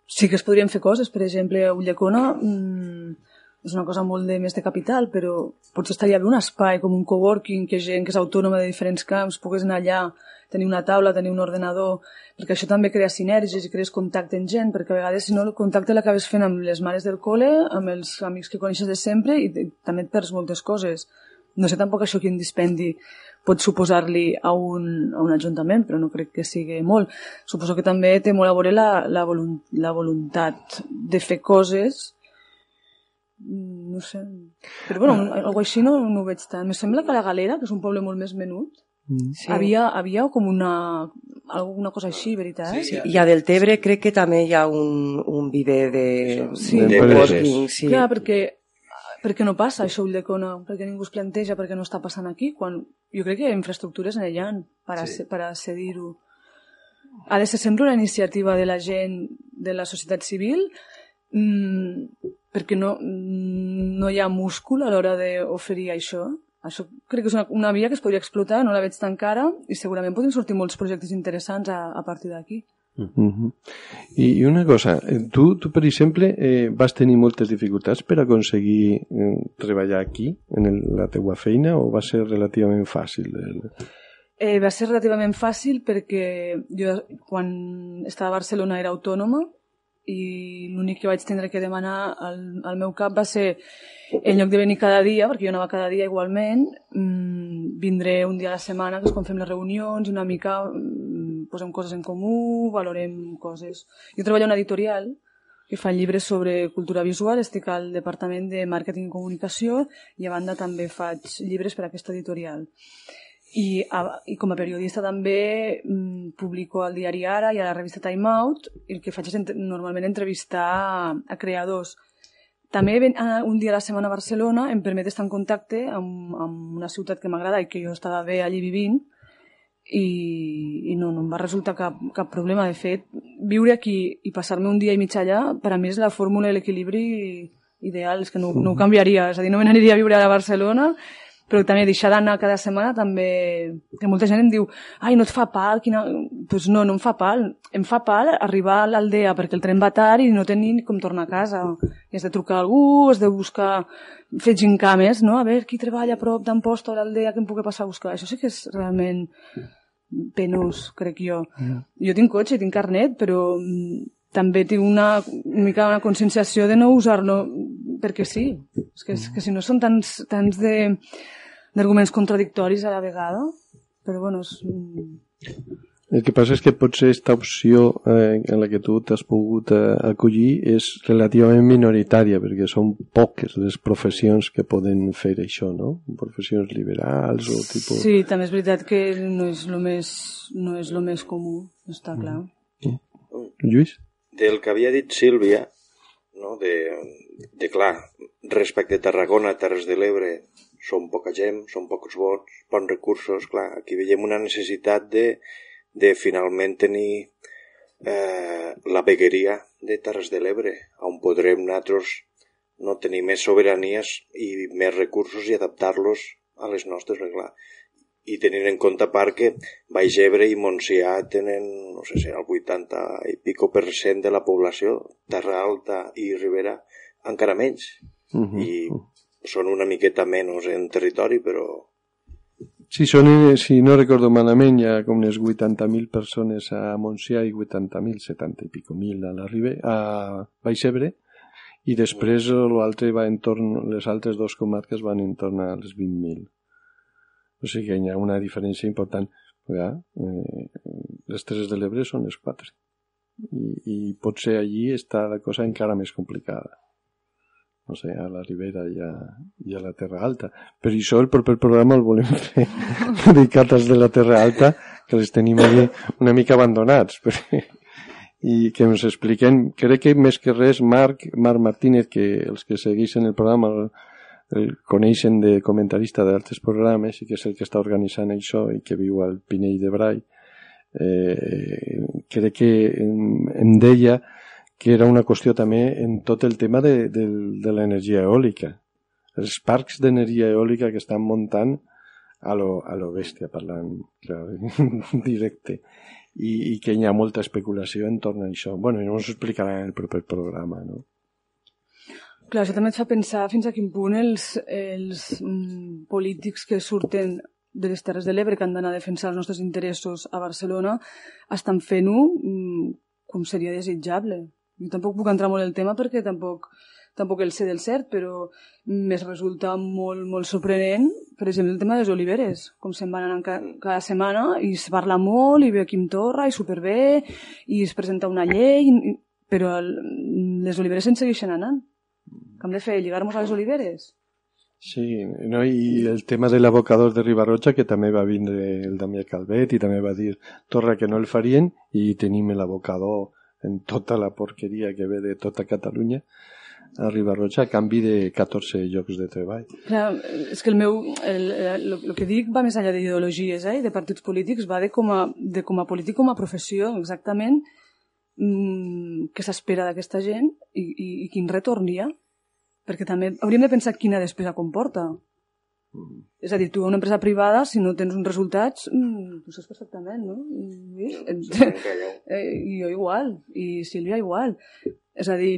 sí que es podrien fer coses. Per exemple, a Ulldecona mmm, és una cosa molt de més de capital, però potser estaria bé un espai com un coworking que gent que és autònoma de diferents camps pogués anar allà, tenir una taula, tenir un ordenador, perquè això també crea sinergies i crees contacte amb gent, perquè a vegades si no el contacte l'acabes fent amb les mares del col·le, amb els amics que coneixes de sempre i també et perds moltes coses. No sé tampoc això quin dispendi pot suposar-li a, un, a un ajuntament, però no crec que sigui molt. Suposo que també té molt a veure la, la, volun, la voluntat de fer coses Mm, no sé. Però bueno, algo així no, no ho veig tant. Me sembla que la Galera, que és un poble molt més menut, Sí. havia, havia com una, alguna cosa així, veritat? Sí, I a Deltebre crec que també hi ha un, un viver de, Sí. de coworking, sí. Clar, perquè, perquè no passa això a Ulldecona, perquè ningú es planteja perquè no està passant aquí, quan jo crec que infraestructures allà per a, Sí. per a cedir-ho. Ha de ser sempre una iniciativa de la gent, de la societat civil, mmm, perquè no, mm, no hi ha múscul a l'hora d'oferir això. Això crec que és una, una via que es podria explotar, no la veig tan cara, i segurament poden sortir molts projectes interessants a, a partir d'aquí. Uh -huh. I, una cosa, eh, tu, tu per exemple, eh, vas tenir moltes dificultats per aconseguir eh, treballar aquí, en el, la teua feina, o va ser relativament fàcil? El... Eh, va ser relativament fàcil perquè jo quan estava a Barcelona era autònoma i l'únic que vaig tindre que demanar al, al meu cap va ser en lloc de venir cada dia, perquè jo anava cada dia igualment, mmm, vindré un dia a la setmana, que és quan fem les reunions, una mica mmm, posem coses en comú, valorem coses. Jo treballo en una editorial que fa llibres sobre cultura visual, estic al Departament de Màrqueting i Comunicació i a banda també faig llibres per a aquesta editorial. I, a, i com a periodista també mm, publico al diari Ara i a la revista Time Out el que faig és entre, normalment entrevistar a creadors. També ven, a, un dia a la setmana a Barcelona em permet estar en contacte amb, amb una ciutat que m'agrada i que jo estava bé allí vivint i, i no, no em va resultar cap, cap problema. De fet, viure aquí i passar-me un dia i mig allà, per a mi és la fórmula i l'equilibri ideal, és que no, no ho canviaria. És a dir, no me n'aniria a viure a Barcelona però també deixar d'anar cada setmana també... Que molta gent em diu ai, no et fa pal? Quina... Pues no, no em fa pal. Em fa pal arribar a l'aldea perquè el tren va tard i no tenir com tornar a casa. I has de trucar a algú, has de buscar... fer gincames, no? A veure qui treballa a prop d'Amposta o a l'aldea que em pugui passar a buscar. Això sí que és realment penós, crec jo. Jo tinc cotxe, tinc carnet, però mm, també tinc una, una mica una conscienciació de no usar-lo perquè sí. És que, és que si no són tants, tants de d'arguments contradictoris a la vegada, però bueno, és... El que passa és que potser aquesta opció eh, en la que tu t'has pogut eh, acollir és relativament minoritària, perquè són poques les professions que poden fer això, no? Professions liberals o tipus... Sí, també és veritat que no és el més, no és lo més comú, està clar. Mm. Lluís? Del que havia dit Sílvia, no? de, de clar, respecte a Tarragona, Terres de l'Ebre, són poca gent, són pocs vots, bons recursos, clar, aquí veiem una necessitat de de finalment tenir eh, la vegueria de Terres de l'Ebre, on podrem nosaltres no tenir més sobiranies i més recursos i adaptar-los a les nostres, clar. I tenint en compte a part que Baix Ebre i Montsià tenen, no sé si el 80 i pico per cent de la població, Terra Alta i Ribera encara menys. Uh -huh. I són una miqueta menys en territori, però Sí, són, si no recordo malament, hi ha com unes 80.000 persones a Montsià i 80.000, 70 i pico mil a la Ribe, a Baixebre, i després l'altre va en torn, les altres dues comarques van en torn a les 20.000. O sigui hi ha una diferència important. Ja, eh, les Terres de l'Ebre són les quatre. I, I potser allí està la cosa encara més complicada no sé, a la Ribera i a, i a la Terra Alta. Per això el proper programa el volem fer dedicat als de la Terra Alta, que les tenim allí una mica abandonats. Perquè, i que ens expliquen, crec que més que res Marc, Marc Martínez, que els que segueixen el programa el, coneixen de comentarista d'altres programes i que és el que està organitzant això i que viu al Pinell de Brai, eh, crec que em, em deia que era una qüestió també en tot el tema de, de, de l'energia eòlica. Els parcs d'energia eòlica que estan muntant a lo, a lo bèstia, parlant clar, directe, i, i que hi ha molta especulació en torn a això. bueno, no ens ho explicarà en el proper programa, no? Clar, això també et fa pensar fins a quin punt els, els mm, polítics que surten de les Terres de l'Ebre que han d'anar a defensar els nostres interessos a Barcelona estan fent-ho mm, com seria desitjable. Jo tampoc puc entrar molt en el tema perquè tampoc, tampoc el sé del cert, però més resulta molt, molt sorprenent, per exemple, el tema de les oliveres, com se'n van anant ca cada setmana i es parla molt i ve Quim Torra i superbé i es presenta una llei, però el, les oliveres se'n segueixen anant. Què hem de fer? Lligar-nos a les oliveres? Sí, no? i el tema de l'abocador de Ribarroja, que també va vindre el Damià Calvet i també va dir Torra que no el farien i tenim l'abocador en tota la porqueria que ve de tota Catalunya a Ribarroja a canvi de 14 llocs de treball. Clar, és que el meu, el, el, el que dic va més enllà d'ideologies eh, de partits polítics, va de com a, de com a polític, com a professió, exactament mmm, què s'espera d'aquesta gent i, i, i quin retorn hi ha. Perquè també hauríem de pensar quina despesa comporta. Mm. És a dir, tu a una empresa privada, si no tens uns resultats, mm, ho saps perfectament, no? I, sí, eh, I jo igual, i Sílvia igual. És a dir,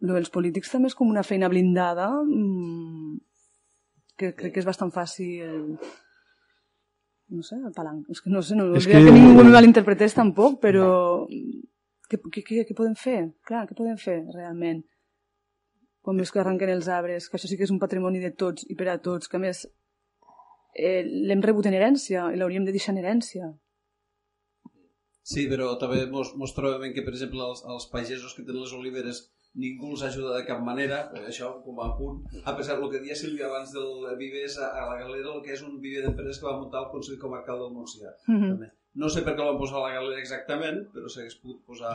lo dels polítics també és com una feina blindada mm, que crec que és bastant fàcil no sé, el palanc. És que no sé, no és que... que ningú me malinterpretés tampoc, però què, què, què, què podem fer? Clar, què podem fer realment? Com és que arrenquen els arbres, que això sí que és un patrimoni de tots i per a tots, que a més eh, l'hem rebut en herència i l'hauríem de deixar en herència. Sí, però també mos, mos trobem que, per exemple, els, els pagesos que tenen les oliveres ningú els ajuda de cap manera, eh, això com a punt, a pesar del que dia Sílvia abans del Vives a, a la Galera, el que és un viver d'empreses que va muntar el Consell Comarcal del Montsià. Mm -hmm. també. No sé per què el van posar a la Galera exactament, però s'hagués pogut posar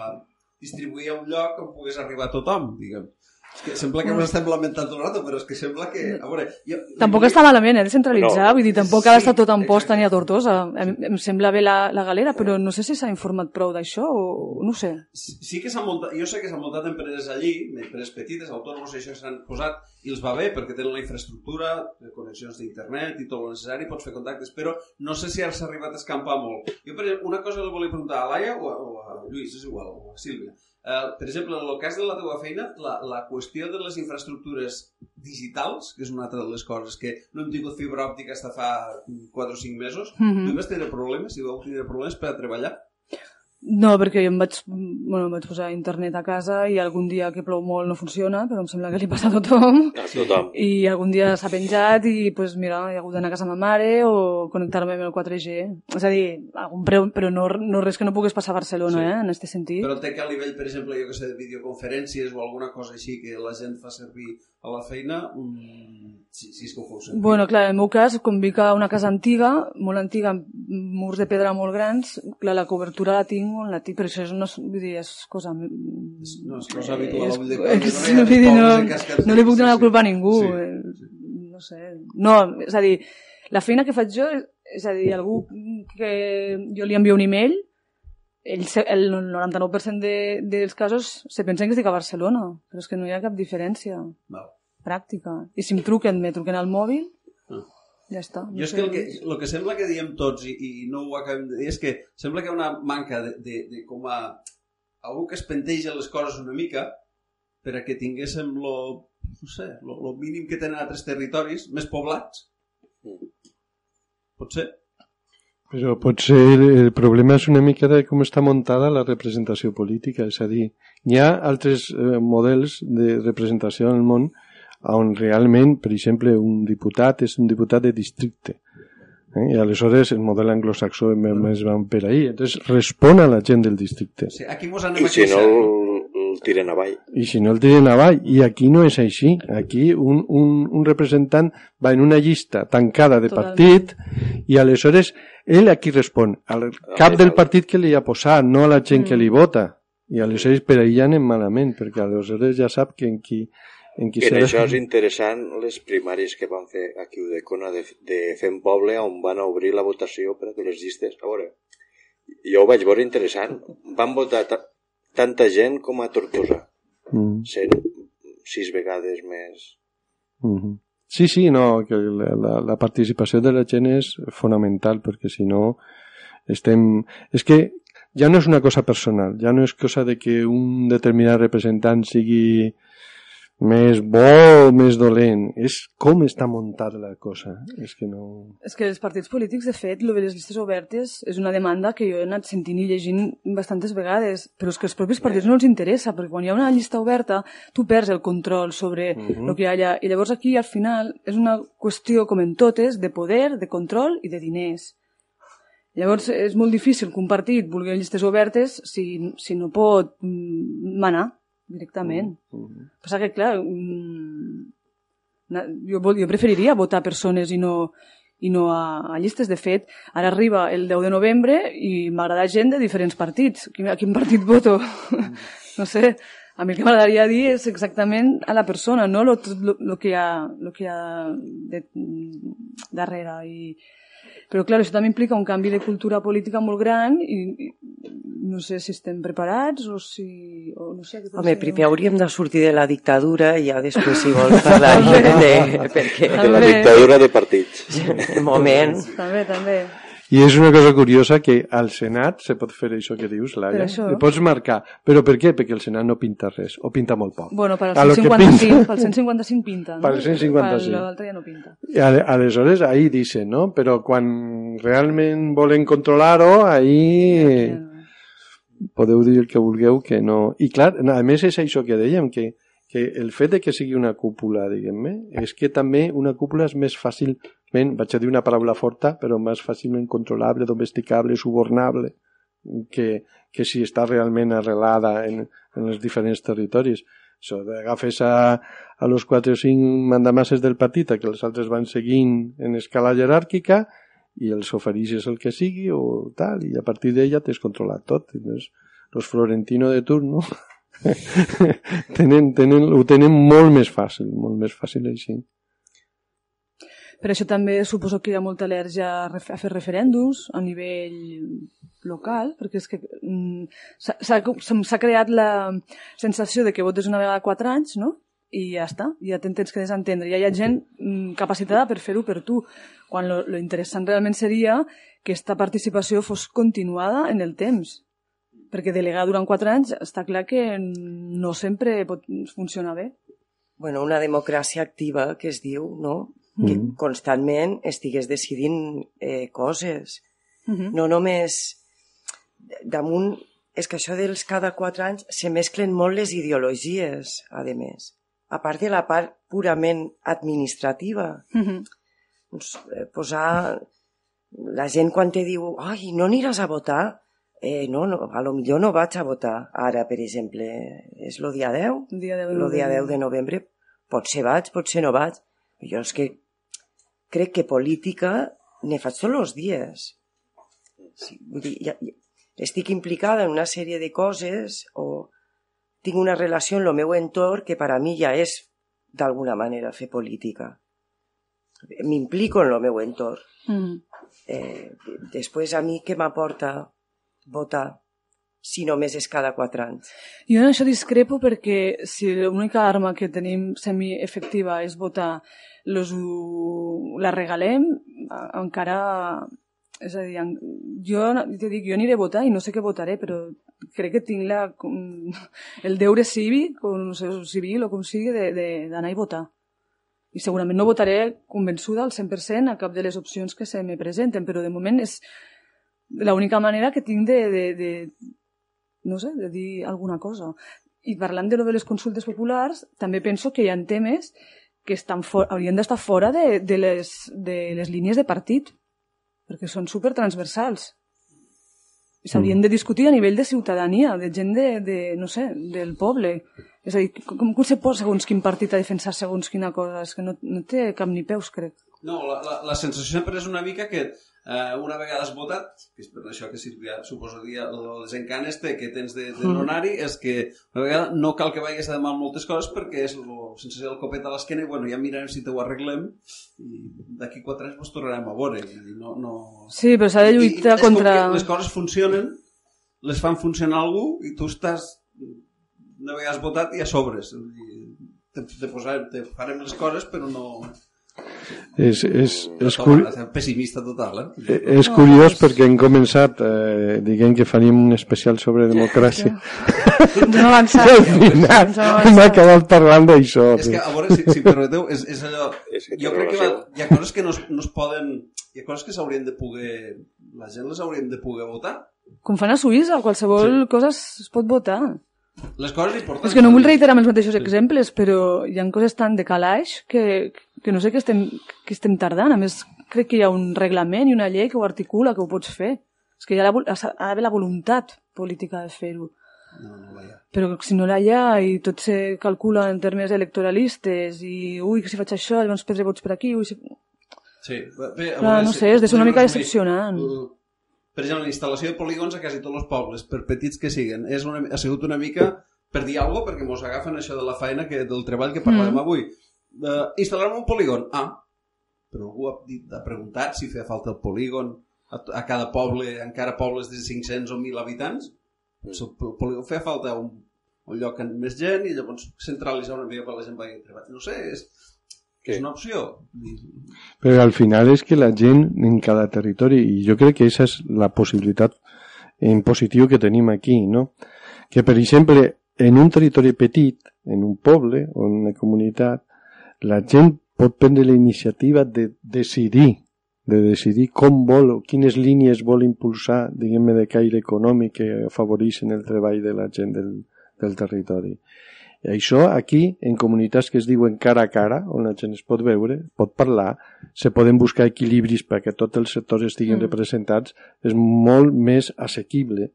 distribuir a un lloc on pogués arribar a tothom, diguem. És que sembla que ens estem lamentant tot el rato, però és que sembla que... A veure, jo... Tampoc està malament, eh, descentralitzar, no. vull dir, tampoc sí, ha d'estar tot en posta ni a Tortosa. Em, em sembla bé la, la galera, però no sé si s'ha informat prou d'això o no sé. Sí, sí que s'han muntat, jo sé que s'han muntat empreses allí, empreses petites, autònoms i això s'han posat, i els va bé perquè tenen la infraestructura, connexions d'internet i tot el necessari, pots fer contactes, però no sé si s'ha arribat a escampar molt. Jo, per exemple, una cosa li volia preguntar a Laia o a, o a Lluís, és igual, o a Sílvia. Uh, per exemple, en el cas de la teva feina, la, la qüestió de les infraestructures digitals, que és una altra de les coses que no hem tingut fibra òptica fins fa 4 o 5 mesos, mm -hmm. tu vas tenir problemes, si vau tenir problemes per a treballar? No, perquè jo em vaig, bueno, em vaig posar internet a casa i algun dia que plou molt no funciona, però em sembla que li passa a tothom. A tothom. I algun dia s'ha penjat i, pues, mira, he hagut d'anar a casa de ma mare o connectar-me amb el 4G. És a dir, algun preu, però no, no res que no pugues passar a Barcelona, Sí. eh, en aquest sentit. Però té que a nivell, per exemple, jo que sé, de videoconferències o alguna cosa així que la gent fa servir a la feina, mm, si, si és que ho servir. Bueno, clar, en el meu cas, com vic a una casa antiga, molt antiga, amb murs de pedra molt grans, clar, la cobertura la tinc la tinc, però això és, no, vull dir, és cosa... No, és cosa habitual, És, dir, és, vull dir, no, cascats, no li puc donar sí, la culpa a sí. ningú. Sí. eh, No sé. No, és a dir, la feina que faig jo, és, a dir, algú que jo li envio un email, ell, el 99% de, dels casos se pensen que estic a Barcelona, però és que no hi ha cap diferència Val. pràctica. I si em truquen, me truquen al mòbil, Ah. Ja està. Jo és que el, que el que sembla que diem tots i, i no ho acabem de dir és que sembla que hi ha una manca de, de, de com a algú que es penteja les coses una mica per a que tinguéssim lo, no sé, lo, lo mínim que tenen altres territoris més poblats. Pot ser? Però potser el problema és una mica de com està muntada la representació política, és a dir, hi ha altres eh, models de representació en el món on realment, per exemple, un diputat és un diputat de districte. Eh? I aleshores el model anglosaxó més, més van per ahí. Entonces respon a la gent del districte. Sí, aquí mos anem I a si no el, el tiren avall. I si no el tiren avall. I aquí no és així. Aquí un, un, un representant va en una llista tancada de Totalment. partit i aleshores ell aquí respon al cap del partit que li ha posat, no a la gent que li vota. I aleshores per ahí ja anem malament, perquè aleshores ja sap que en qui, serà- això és interessant les primàries que van fer aquí a Udecona de, de Fem Poble on van obrir la votació per a que les llistes... A veure, jo ho vaig veure interessant. Van votar ta tanta gent com a Tortosa. Mm. Sent sis vegades més... Mhm. Sí, sí, no, que la, la, la participació de la gent és fonamental, perquè si no estem... És que ja no és una cosa personal, ja no és cosa de que un determinat representant sigui més bo o més dolent, és com està muntada la cosa. És que no... És que els partits polítics, de fet, lo de les llistes obertes és una demanda que jo he anat sentint i llegint bastantes vegades, però és que als propis partits no els interessa, perquè quan hi ha una llista oberta tu perds el control sobre el Mhm. que hi ha allà. I llavors aquí, al final, és una qüestió, com en totes, de poder, de control i de diners. Llavors és molt difícil que un partit vulgui llistes obertes si, si no pot mm, manar directament. Mhm. Passa que, clar, mm, jo, vol- jo preferiria votar persones i no, i no a, a llistes. De fet, ara arriba el 10 de novembre i m'agrada gent de diferents partits. A quin partit voto? no sé. A mi el que m'agradaria dir és exactament a la persona, no lo, tot lo, lo que hi ha, lo que hi ha de, darrere. I, però, clar, això també implica un canvi de cultura política molt gran i, i no sé si estem preparats o si... O no sé, què Home, primer hauríem de sortir de la dictadura i ja després, si vols, parlar de... Perquè... De la dictadura de partits. Un moment. També, també. I és una cosa curiosa que al Senat se pot fer això que dius, Laia. Això. Le pots marcar. Però per què? Perquè el Senat no pinta res, o pinta molt poc. Bueno, per al lo que 155, pinta. pel 155 pinta, no? Per al 155. Per l'altre ja no pinta. I ale- aleshores ahí dicen, no? Però quan realment volen controlar-ho, ahí podeu dir el que vulgueu que no... I clar, a més és això que dèiem, que, que el fet de que sigui una cúpula, diguem-ne, és que també una cúpula és més fàcilment, vaig a dir una paraula forta, però més fàcilment controlable, domesticable, subornable, que, que si està realment arrelada en, en els diferents territoris. Això d'agafes a, a los 4 o 5 mandamasses del partit que els altres van seguint en escala jeràrquica i els ofereixes el que sigui o tal, i a partir d'ella t'has controlat tot. Doncs, los Florentino de turno tenen, tenen, ho tenen molt més fàcil, molt més fàcil així. Per això també suposo que hi ha molta al·lèrgia a fer referèndums a nivell local, perquè és que mm, s'ha- creat la sensació de que votes una vegada quatre anys, no? I ja està, ja te'n tens que desentendre. Ja hi ha gent mm, capacitada per fer-ho per tu, quan lo, lo interessant realment seria que aquesta participació fos continuada en el temps. Perquè delegar durant quatre anys està clar que no sempre pot funcionar bé. Bueno, una democràcia activa, que es diu, no? Que Mm. constantment estigués decidint eh, coses. Mhm. No només damunt és que això dels cada quatre anys se mesclen molt les ideologies, a més. A part de la part purament administrativa. Mm -hmm. doncs, eh, posar... La gent quan te diu ai, no aniràs a votar? Eh, no, no, a lo millor no vaig a votar ara, per exemple. És el dia 10? Dia 10 de Lo dia novembre. 10 de novembre. Potser vaig, potser no vaig. Jo és que crec que política ne faig tots els dies. Sí, vull dir, ja, ja, estic implicada en una sèrie de coses o tinc una relació en el meu entorn que per a mi ja és d'alguna manera fer política. M'implico en el meu entorn. Mm. Eh, després a mi què m'aporta votar si només és cada quatre anys? Jo en això discrepo perquè si l'única arma que tenim semi-efectiva és votar, los la regalem, encara... És a dir, jo te dic, jo aniré a votar i no sé què votaré, però crec que tinc la, el deure cívic, o no sé, civil o com sigui, d'anar i votar. I segurament no votaré convençuda al 100% a cap de les opcions que se me presenten, però de moment és l'única manera que tinc de, de, de, no sé, de dir alguna cosa. I parlant de lo de les consultes populars, també penso que hi ha temes que estan for haurien d'estar fora de, de, les, de les línies de partit, perquè són super transversals. I s'haurien de discutir a nivell de ciutadania, de gent de, de no sé, del poble. És a dir, com, com se posa segons quin partit a defensar segons quina cosa? És que no, no té cap ni peus, crec. No, la, la, la sensació sempre és una mica que eh, una vegada has votat, que és per això que Sílvia suposaria el desencant este que tens de, de no Mm. anar-hi, és que una vegada no cal que vagis a demà moltes coses perquè és la sensació del copet a l'esquena i bueno, ja mirarem si t'ho arreglem i d'aquí quatre anys ens tornarem a veure. No, no... Sí, però s'ha de lluitar i és com contra... que les coses funcionen, les fan funcionar algú i tu estàs una vegada has votat i a sobres. Te, te, posarem, te farem les coses però no... És, és, és, és pessimista total, eh? Eh, És curiós perquè hem començat eh, diguem que faríem un especial sobre democràcia No avançar. i al final No hem acabat parlant d'això És que, a veure, si, si permeteu, és, és allò... jo crec que hi ha coses que no, es- no es poden... Hi ha coses que s'haurien de poder... La gent les haurien de poder votar. Com fan a Suïssa, qualsevol sí. cosa es es pot votar. Les coses importants... És que no vull reiterar amb els mateixos exemples, però hi ha coses tan de calaix que, que no sé què estem, que estem tardant. A més, crec que hi ha un reglament i una llei que ho articula, que ho pots fer. És que hi ha, la, ha d'haver la voluntat política de fer-ho. No, no la hi ha. Però si no la hi ha i tot se calcula en termes electoralistes i ui, que si faig això, llavors perdré vots per aquí, ui, si... Sí. Bé, a Clar, veure, no sé, és de ser una mica decepcionant. Uh, Per exemple, la instal·lació de polígons a quasi tots els pobles, per petits que siguen, és una, ha sigut una mica per dir alguna cosa, perquè mos agafen això de la feina, que, del treball que parlàvem Mm. avui. Uh, instal·larem un polígon. Ah, però algú ha, dit, ha preguntat si feia falta el polígon a, a cada poble, encara pobles de 500 o 1.000 habitants. Mm. El polígon feia falta un, un lloc amb més gent i llavors centralitzar una mica per la gent vagi a treballar. No sé, és, és una opció. Però al final és que la gent en cada territori, i jo crec que aquesta és la possibilitat en positiu que tenim aquí, no? Que, per exemple, en un territori petit, en un poble o en una comunitat, la gent pot prendre la iniciativa de decidir de decidir com vol o quines línies vol impulsar, diguem-ne, de caire econòmic que afavoreixen el treball de la gent del, del territori. I això aquí, en comunitats que es diuen cara a cara, on la gent es pot veure, pot parlar, se poden buscar equilibris perquè tots els sectors estiguin Mm. representats, és molt més assequible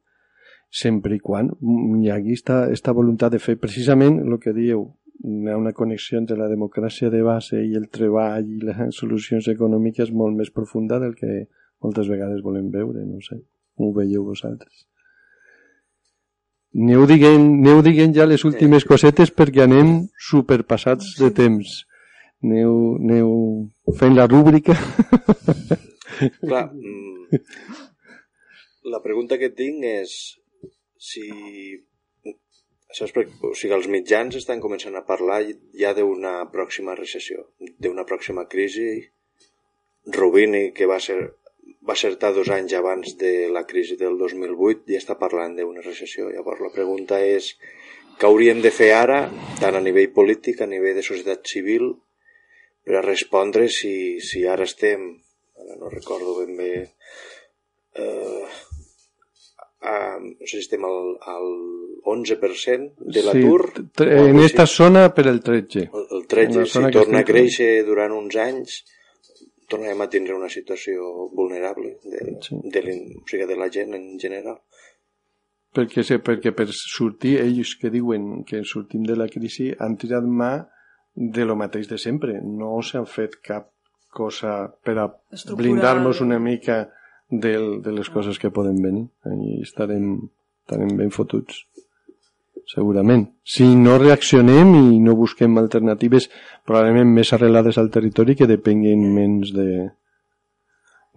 sempre i quan hi hagi esta, esta voluntat de fer precisament el que dieu, hi ha una connexió entre la democràcia de base i el treball i les solucions econòmiques molt més profunda del que moltes vegades volem veure, no sé, ho veieu vosaltres. Aneu dient, aneu dient ja les últimes cosetes perquè anem superpassats de temps. Aneu, aneu fent la rúbrica. Clar, mm, la pregunta que tinc és si... Això és perquè, o sigui, els mitjans estan començant a parlar ja d'una pròxima recessió, d'una pròxima crisi. Rubini, que va ser va acertar dos anys abans de la crisi del 2008 i està parlant d'una recessió. Llavors la pregunta és què hauríem de fer ara, tant a nivell polític, a nivell de societat civil, per a respondre si, si ara estem, ara no recordo ben bé, eh, no sé si estem al, al 11% de l'atur. Sí, en esta zona per el 13. El, el En 13, la si torna a créixer durant uns anys, tornarem a tindre una situació vulnerable de, de, l'in- o sigui, de la gent en general. Perquè, sé, perquè per sortir, ells que diuen que sortim de la crisi han tirat mà de lo mateix de sempre. No s'han fet cap cosa per a blindar-nos una mica del, de les coses que poden venir. I estarem, estarem ben fotuts. Segurament. Si no reaccionem i no busquem alternatives probablement més arrelades al territori que depenguen menys de,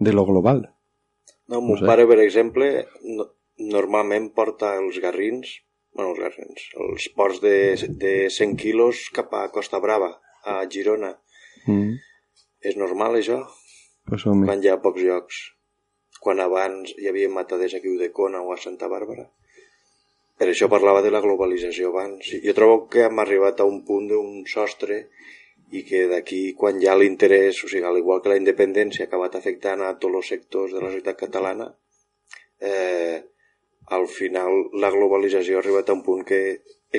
de lo global. No, No mon sé. pare, per exemple, no, normalment porta els garrins, bueno, els garrins, els ports de, de 100 quilos cap a Costa Brava, a Girona. Mm. És normal, això? Pues, home. Van ja a pocs llocs. Quan abans hi havia mataders aquí a Udecona o a Santa Bàrbara. Per això parlava de la globalització abans. Jo trobo que hem arribat a un punt d'un sostre i que d'aquí, quan ha l'interès, o sigui, al igual que la independència ha acabat afectant a tots els sectors de la societat catalana, eh, al final la globalització ha arribat a un punt que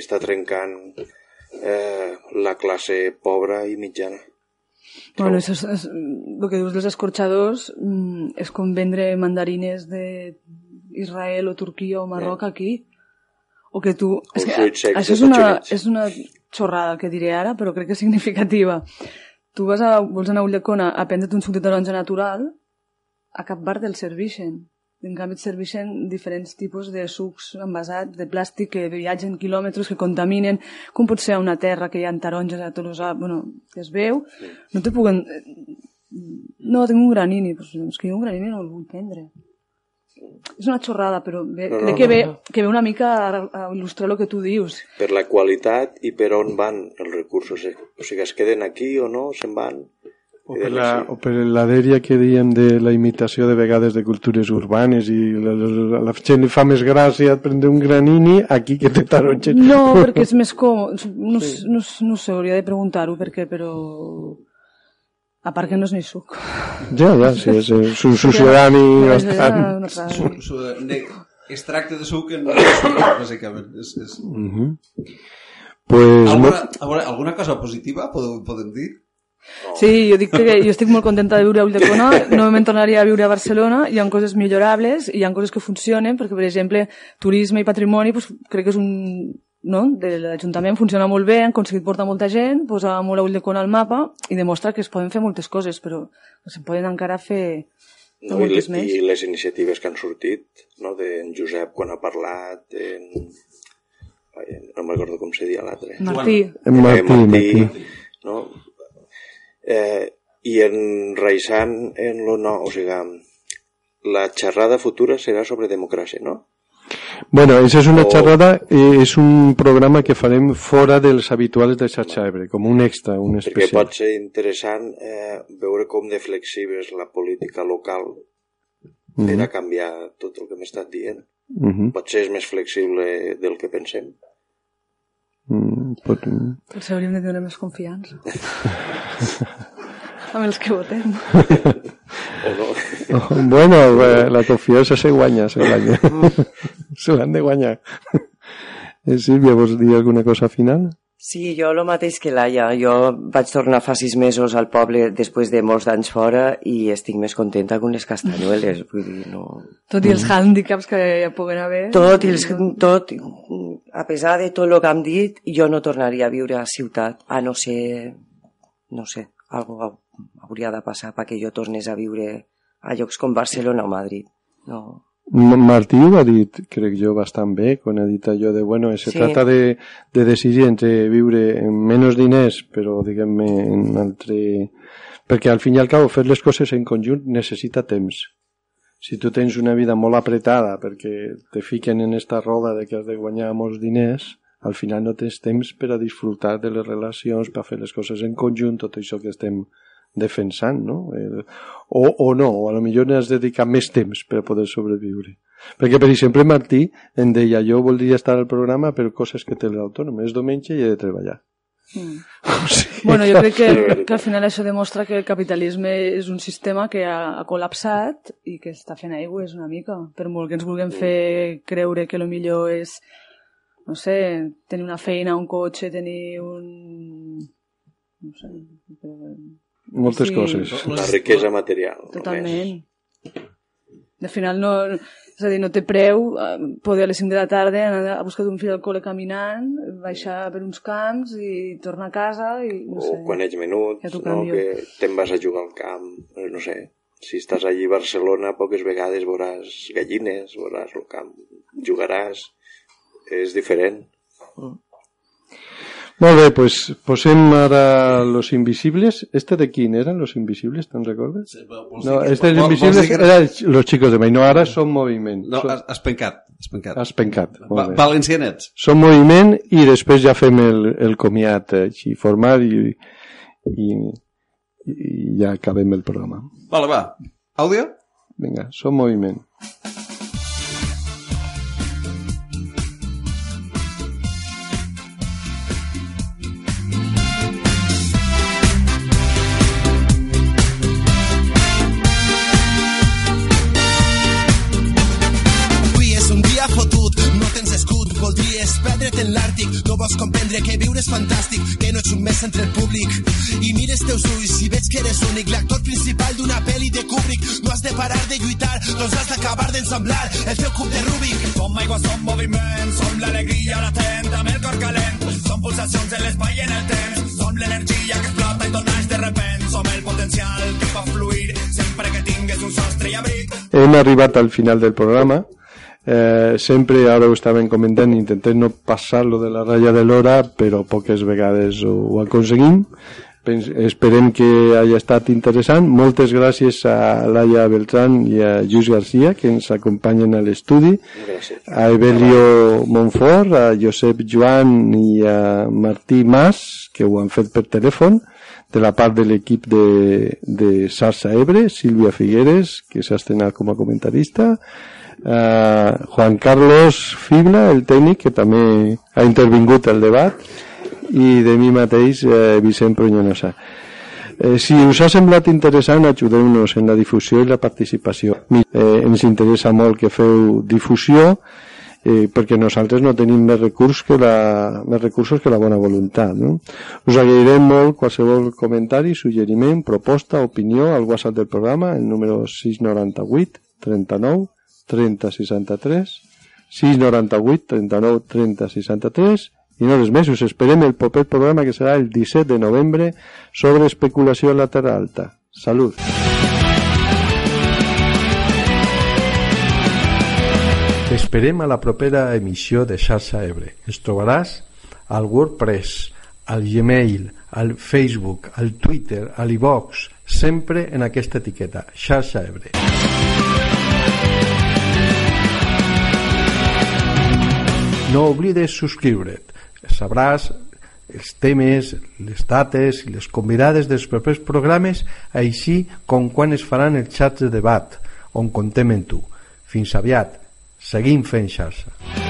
està trencant eh, la classe pobra i mitjana. Bueno, això és, és, el que dius dels escorxadors mm, és com vendre mandarines de Israel o Turquia o Marroc aquí. O que tu... És que, secs això és una, és una xorrada que diré ara, però crec que és significativa. Tu vas a, vols anar a Ulldecona a prendre't un suc de taronja natural, a cap bar te'l serveixen. En canvi et serveixen diferents tipus de sucs envasats de plàstic que viatgen quilòmetres, que contaminen, com pot ser una terra que hi ha taronges a els... Bueno, que es veu, no te puguen... No, tinc un granini, però és que jo un granini no el vull prendre. És una xorrada, però bé, No, no, crec que ve, no. que ve una mica a, a il·lustrar el que tu dius. per la qualitat i per on van els recursos. O sigui, es queden aquí o no, se'n van. O per, la, o per la dèria que dèiem de la imitació de vegades de cultures urbanes i la, la, la gent li fa més gràcia prendre un granini aquí que te tarongen. No, perquè és més còmode. No, sí. no, no sé, hauria de preguntar-ho perquè, però... A part que no és ni suc. Ja, ja, sí, és, és un sucedani Ja, ja, bastant... una altra- Su, su, de suc en suc, bàsicament. És, és... Mhm. Pues, alguna, mo- alguna, alguna cosa positiva podem, podem dir? Sí, jo dic que jo estic molt contenta de viure a Ulldecona, no me'n tornaria a viure a Barcelona, hi ha coses millorables, hi ha coses que funcionen, perquè, per exemple, turisme i patrimoni, doncs, crec que és un... No? de l'Ajuntament funciona molt bé, han aconseguit portar molta gent, posar molt a Ulldecona al mapa i demostra que es poden fer moltes coses, però se'n poden encara fer, No, i, les, més. I les iniciatives que han sortit, no? d'en Josep quan ha parlat, en... Ai, no me'n recordo com se dia l'altre. Martí. En Martí, Eh, Martí. No? Eh, I en Raisan, en lo no, o sigui, la xerrada futura serà sobre democràcia, no? Bueno, esa és una O- xerrada, eh, és un programa que farem fora dels habituals de xarxa Ebre, com un extra, un Perquè especial. pot ser interessant eh, veure com de flexible és la política local per Mhm. a canviar tot el que m'he estat dient. Mhm. Potser és més flexible del que pensem. Mm, pot... Potser hauríem de donar més confiança. amb els que votem. O no. Oh, bueno, eh, la confiança se guanya, se guanya. se l'han de guanyar. Eh, Sílvia, vols dir alguna cosa final? Sí, jo el mateix que Laia. Jo vaig tornar fa sis mesos al poble després de molts d'anys fora i estic més contenta que unes castanyueles. Vull dir, no... Tot i els hàndicaps que hi puguen haver. Tot, i els, tot, a pesar de tot el que hem dit, jo no tornaria a viure a ciutat, a no ser, no sé, algo hauria de passar perquè jo tornés a viure a llocs com Barcelona o Madrid. No. Martí ho ha dit, crec jo, bastant bé, quan ha dit allò de, bueno, se Sí. trata de, de decidir entre viure en menys diners, però, diguem-ne, en altre... Perquè, al fin i al cabo, fer les coses en conjunt necessita temps. Si tu tens una vida molt apretada perquè te fiquen en esta roda de que has de guanyar molts diners, al final no tens temps per a disfrutar de les relacions, per a fer les coses en conjunt, tot això que estem defensant, no? El, o, o no, o a lo millor n'has de dedicar més temps per a poder sobreviure. Perquè, per exemple, Martí em deia, jo voldria estar al programa per coses que té l'autònom, és diumenge i he de treballar. Mm. Sí. Bueno, jo crec que, que al final això demostra que el capitalisme és un sistema que ha, ha col·lapsat i que està fent aigües una mica. Per molt que ens vulguem fer creure que el millor és, no sé, tenir una feina, un cotxe, tenir un... No sé, però... Moltes Sí. coses. La riquesa material. Totalment. Al final no... És a dir, no té preu eh, poder a les 5 de la tarda anar a buscar un fill al col·le caminant, baixar per uns camps i tornar a casa i no sé. O quan ets menut, Ja no, que te'n vas a jugar al camp, eh, no sé. Si estàs allí a Barcelona, poques vegades veuràs gallines, veuràs el camp, jugaràs, és diferent. Molt bé, pues posem ara Los Invisibles. Este de quin eren, Los Invisibles, te'n recordes? Sí, No, este vols Invisibles que- era Los Chicos de Mai. No, ara són moviment. No, Són- has, pencat. Has pencat. Has pencat. Va, valencianets. Som moviment i després ja fem el, el comiat eh, així formal i, i, i ja acabem el programa. Vale, va. Àudio? Vinga, som moviment. Avui comprendre que viure és fantàstic, que no ets un mes entre el públic. I mires teus ulls i veig que eres únic, l'actor principal d'una pel·li de Kubrick. No has de parar de lluitar, doncs has d'acabar d'ensamblar el teu cub de Rubik. Som aigua, som moviment, som l'alegria latent amb el cor calent. Som pulsacions en l'espai i en el temps. Som l'energia que explota i tot naix de repent. Som el potencial que fa fluir sempre que tingues un sostre i abric. Hem arribat al final del programa. Eh, sempre, ara ho estàvem comentant, intentem no passar-lo de la ratlla de l'hora, però poques vegades ho, ho aconseguim. Pens esperem que hagi estat interessant. Moltes gràcies a Laia Beltrán i a Lluís Garcia, que ens acompanyen a l'estudi. A Evelio Monfort, a Josep Joan i a Martí Mas, que ho han fet per telèfon, de la part de l'equip de, de Sarsa Ebre, Sílvia Figueres, que s'ha estrenat com a comentarista, eh, Juan Carlos Fibla, el tècnic, que també ha intervingut al debat, i de mi mateix, eh, Vicent Pronyonosa. Eh, si us ha semblat interessant, ajudeu-nos en la difusió i la participació. Eh, ens interessa molt que feu difusió, eh, perquè nosaltres no tenim més, recurs que la, més recursos que la bona voluntat. No? Us agrairem molt qualsevol comentari, suggeriment, proposta, opinió al WhatsApp del programa, el número 698 39 30 63 698 39 30 63 i no res més, us esperem el proper programa que serà el 17 de novembre sobre especulació a la Terra Alta. Salut! T'esperem a la propera emissió de Xarxa Ebre. Ens trobaràs al WordPress, al Gmail, al Facebook, al Twitter, a l'iVox, sempre en aquesta etiqueta, Xarxa Ebre. No oblides subscriure't. Sabràs els temes, les dates i les convidades dels propers programes, així com quan es faran els xats de debat, on contem en tu. Fins aviat. Seguim fent xarxa.